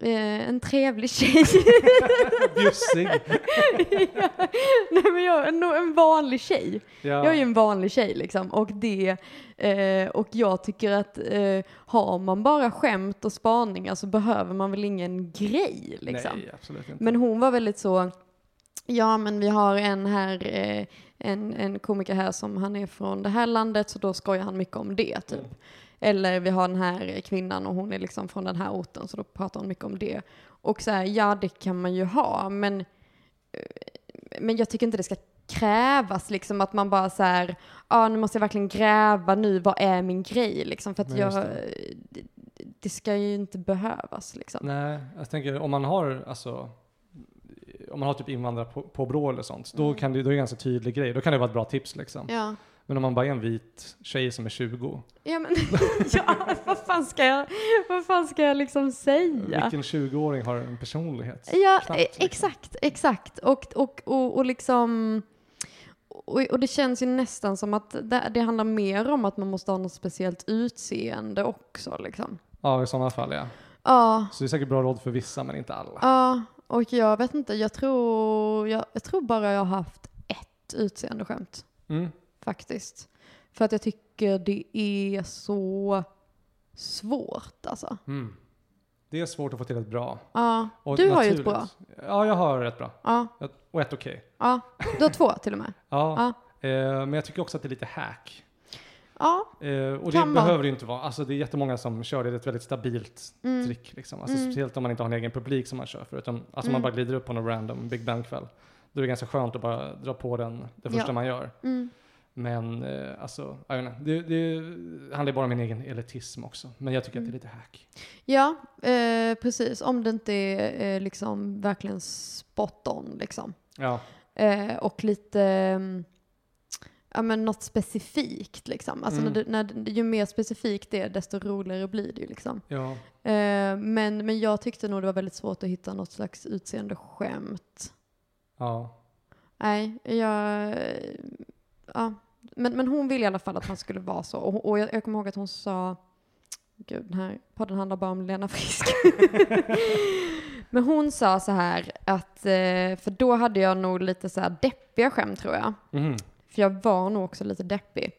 eh, en trevlig tjej. Bjussig. Nej men jag är nog en vanlig tjej. Ja. Jag är ju en vanlig tjej liksom. Och, det, eh, och jag tycker att eh, har man bara skämt och spaningar så behöver man väl ingen grej liksom. Nej, absolut inte. Men hon var väldigt så, ja men vi har en här, eh, en, en komiker här som han är från det här landet så då skojar han mycket om det typ. Mm. Eller vi har den här kvinnan och hon är liksom från den här orten så då pratar hon mycket om det. Och så här, ja det kan man ju ha men, eh, men jag tycker inte det ska krävas liksom att man bara så här, ja nu måste jag verkligen gräva nu, vad är min grej liksom? För att Nej, jag, det. det, ska ju inte behövas liksom. Nej, jag tänker om man har alltså om man har typ invandrarpåbrå eller sånt, då, kan det, då är det en ganska tydlig grej. Då kan det vara ett bra tips liksom. Mm. Ja. Men om man bara är en vit tjej som är 20, Ja men, ja, vad fan ska jag, vad fan ska jag liksom säga? vilken 20-åring har en personlighet? Ja, Knappt, e- liksom. exakt, exakt. Och, och, och, och liksom, och, och det känns ju nästan som att det, det handlar mer om att man måste ha något speciellt utseende också liksom. Ja, i sådana fall ja. Ja, Så det är säkert bra råd för vissa, men inte alla. ja, och jag vet inte, jag tror, jag, jag tror bara jag har haft ett utseendeskämt Mm. Faktiskt. För att jag tycker det är så svårt alltså. Mm. Det är svårt att få till ett bra. Ja, Och du har ju ett bra. Ja, jag har ett bra. Ja, Och ett okej. ja. Du har två till och med. Ja. Eh, men jag tycker också att det är lite hack. Ja, Eh, och det vara. behöver det ju inte vara. Alltså det är jättemånga som kör det. Det är ett väldigt stabilt Mm. trick. Liksom. Alltså, Mm. Speciellt om man inte har en egen publik som man kör för. Utan, alltså Mm. man bara glider upp på någon random Big Bang-kväll. Då är det ganska skönt att bara dra på den det första Ja. man gör. mm. Men eh, alltså, jag vet inte. Det, det handlar bara om min egen elitism också. Men jag tycker att det är lite hack. ja eh, precis. Om det inte är eh, liksom verkligen spot on liksom. Ja, Eh, och lite, mm, ja men något specifikt liksom. Alltså Mm. när det, när, ju mer specifikt det är, desto roligare blir det ju liksom. ja. Eh, men, men jag tyckte nog det var väldigt svårt att hitta något slags utseende skämt. ja. Nej, jag, ja. Men, men hon ville i alla fall att man skulle vara så. Och, och jag, jag kommer ihåg att hon sa, gud den här podden handlar bara om Lena Frisk. men hon sa så här att, eh, för då hade jag nog lite så här deppiga skämt tror jag. Mhm, För jag var nog också lite deppig.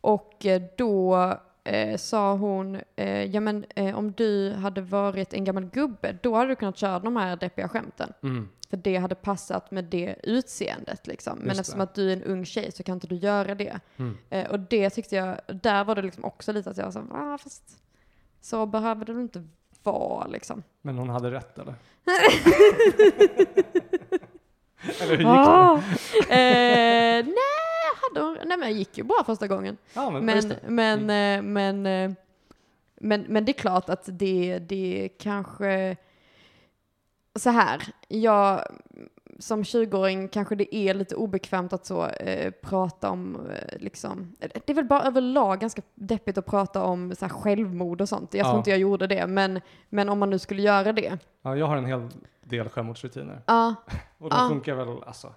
Och eh, då eh, sa hon, eh, ja men eh, om du hade varit en gammal gubbe, då hade du kunnat köra de här deppiga skämten. Mm. För det hade passat med det utseendet liksom. Men Just eftersom det. att du är en ung tjej så kan inte du göra det. Mm. Eh, och det tyckte jag, där var det liksom också lite att jag sa, ah, fast så behöver det inte vara liksom. Men hon hade rätt eller? eller hur gick det? Ah, eh, nej, hade hon, nej men jag gick ju bra första gången. Ja, men, Men, det. men, Mm. eh, men, eh, men, men det är klart att det, det kanske, så här, jag som 20-åring kanske det är lite obekvämt att så eh, prata om, eh, liksom, det är väl bara överlag ganska deppigt att prata om så här, självmord och sånt. Jag tror Ja. inte jag gjorde det, men, men om man nu skulle göra det. Ja, jag har en hel del självmordsrutiner. Ja, Och de Ja. funkar väl alltså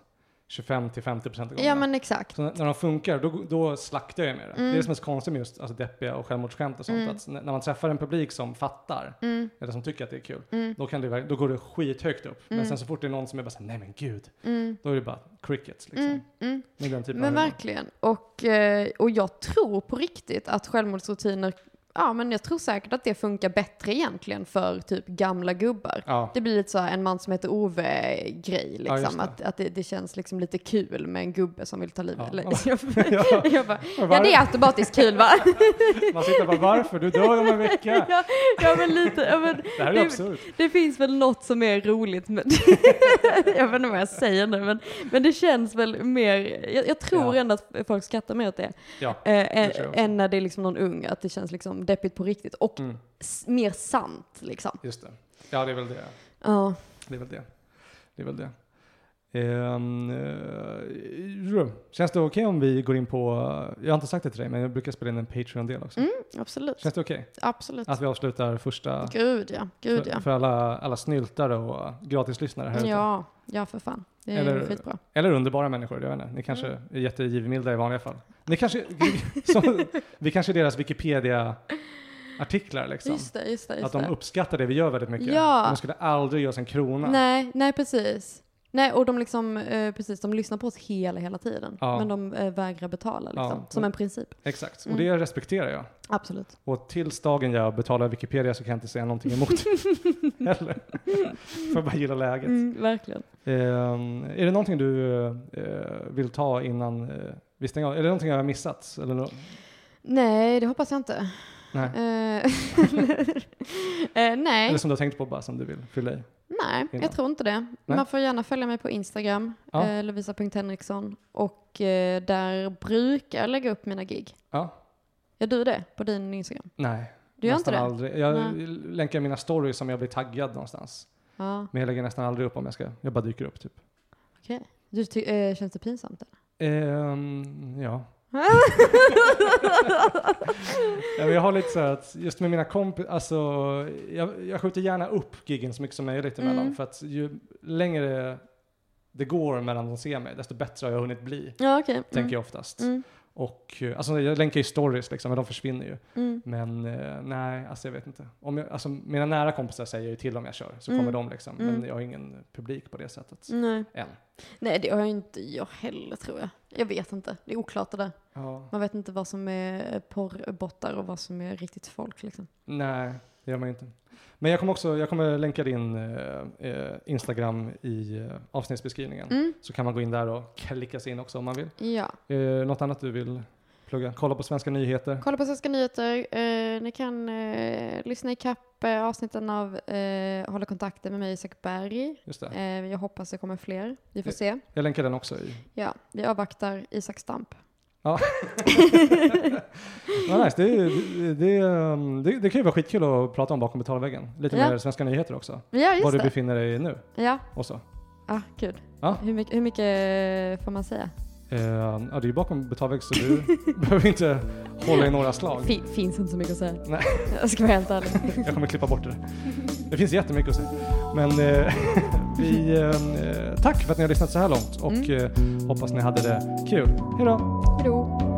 25 till 50 procent av gångerna. ja men exakt. Så när de funkar, då, då slaktar jag med det. Mm. Det är det som är så konstigt med just alltså, deppiga och självmordsskämt och sånt. Mm. Att när man träffar en publik som fattar, Mm, eller som tycker att det är kul, mm, då, kan det, då går det skithögt upp. Men Mm. sen så fort det är någon som är bara såhär, nej men gud, mm, då är det bara crickets liksom. Men verkligen. Och, eh, och jag tror på riktigt att självmordsrutiner, ja men jag tror säkert att det funkar bättre egentligen för typ gamla gubbar. Ja, Det blir lite så här en man som heter Ove-grej Ja, liksom. det. att att det, det känns liksom lite kul med en gubbe som vill ta livet. Ja. Eller, jag, Ja. jag bara, ja det är automatiskt kul va? Man sitter bara, varför? Du dör om en vecka. ja, ja men lite, ja, men, Det här är Det- absurt. det finns väl något som är roligt med Jag vet inte vad jag säger nu men, men det känns väl mer, jag, jag tror Ja. ändå att folk skrattar mer åt det. Ja, Eh, också. än när det är liksom någon ung, att det känns liksom deppigt på riktigt. Och mm, mer sant liksom. just det. Ja, det är väl det. Ja. Det är väl det. Det är väl det. Eh, känns det okej om vi går in på, jag har inte sagt det till dig, men jag brukar spela in en Patreon-del också. Mm, absolut. Känns det okej? Absolut. Att vi avslutar första, Gud ja, gud ja. för, för alla, alla snyltare och gratislyssnare här ute. Ja, ja för fan. Det är Eller- skitbra. Eller underbara människor, jag vet inte. Ni kanske Mm. är jättegivmilda i vanliga fall. Ni kanske, som, vi kanske är deras Wikipedia-artiklar liksom. Just det, just det. Just Att de uppskattar det vi gör väldigt mycket. Ja. De skulle aldrig ge oss en krona. Nej, nej precis. Nej, och de liksom, eh, precis, de lyssnar på oss hela, hela tiden. Ja. Men de eh, vägrar betala liksom. Ja. Som en princip. Exakt, och Mm. det respekterar jag. Absolut. Och tills dagen jag betalar Wikipedia så kan jag inte säga någonting emot. Heller. Får bara gilla läget. Mm, verkligen. Ehm, är det någonting du eh, vill ta innan eh, vi stänger av? Är det någonting jag har missat? Eller nå- Nej, det hoppas jag inte. nej. Eh, eh, nej, Eller som du har tänkt på bara som du vill fylla i? Nej, innan? jag tror inte det. Nej. Man får gärna följa mig på Instagram, Ja. eh, Lovisa.Henriksson. Och eh, där brukar jag lägga upp mina gig. Ja. Gör du det på din Instagram? Nej. Du gör inte nästan det? Aldrig. Jag Nej. länkar mina stories som jag blir taggad någonstans. Ja, Men jag lägger nästan aldrig upp om jag ska. Jag bara dyker upp typ. okej. Du ty- eh, känns det pinsamt? Eller? Ehm, ja. jag har lite så här att just med mina kompisar, alltså jag, jag skjuter gärna upp giggen så mycket som möjligt emellan Mm. för att ju längre det går mellan de ser mig, desto bättre har jag hunnit bli, Ja, okej. tänker jag oftast. Mm. Och eh, alltså jag länkar ju stories liksom, men de försvinner ju. Mm. Men eh, nej, alltså jag vet inte. Om jag, alltså, mina nära kompisar säger ju till om jag kör, så Mm. kommer de liksom. Mm. Men jag har ingen publik på det sättet. Nej. Än. Nej, det har jag inte jag heller tror jag. Jag vet inte. Det är oklart det där. Ja. Man vet inte vad som är porrbottar och vad som är riktigt folk liksom. Nej, det gör man inte. Men jag kommer också, jag kommer länka din eh, eh, Instagram i eh, avsnittsbeskrivningen. Mm. Så kan man gå in där och klicka sig in också om man vill. Ja. Eh, något annat du vill plugga? Kolla på svenska nyheter. Kolla på Svenska nyheter. Eh, ni kan eh, lyssna ikapp eh, avsnitten av eh, Hålla kontakten med mig Isak Berg. Just det. Eh, jag hoppas det kommer fler. Vi får Eh. se. Jag länkar den också i. Ja, vi avvaktar Isak Stamp. Ja, nice. det, det, um, det, det kan ju vara skitkul att prata om bakom betalväggen. Lite Ja. mer svenska nyheter också. Ja, just Var du befinner dig nu Ja, och så. ah, gud. Ja. Hur, mycket, hur mycket får man säga? Eh, ja, det är ju bakom betalvägg så du behöver inte hålla i några slag. Fin, finns inte så mycket att säga. Nej. Jag ska vara helt ärlig. Jag kommer klippa bort det. Det finns jättemycket att säga. Men eh, vi, eh, tack för att ni har lyssnat så här långt och Mm. hoppas ni hade det kul. Hej då! Hejdå.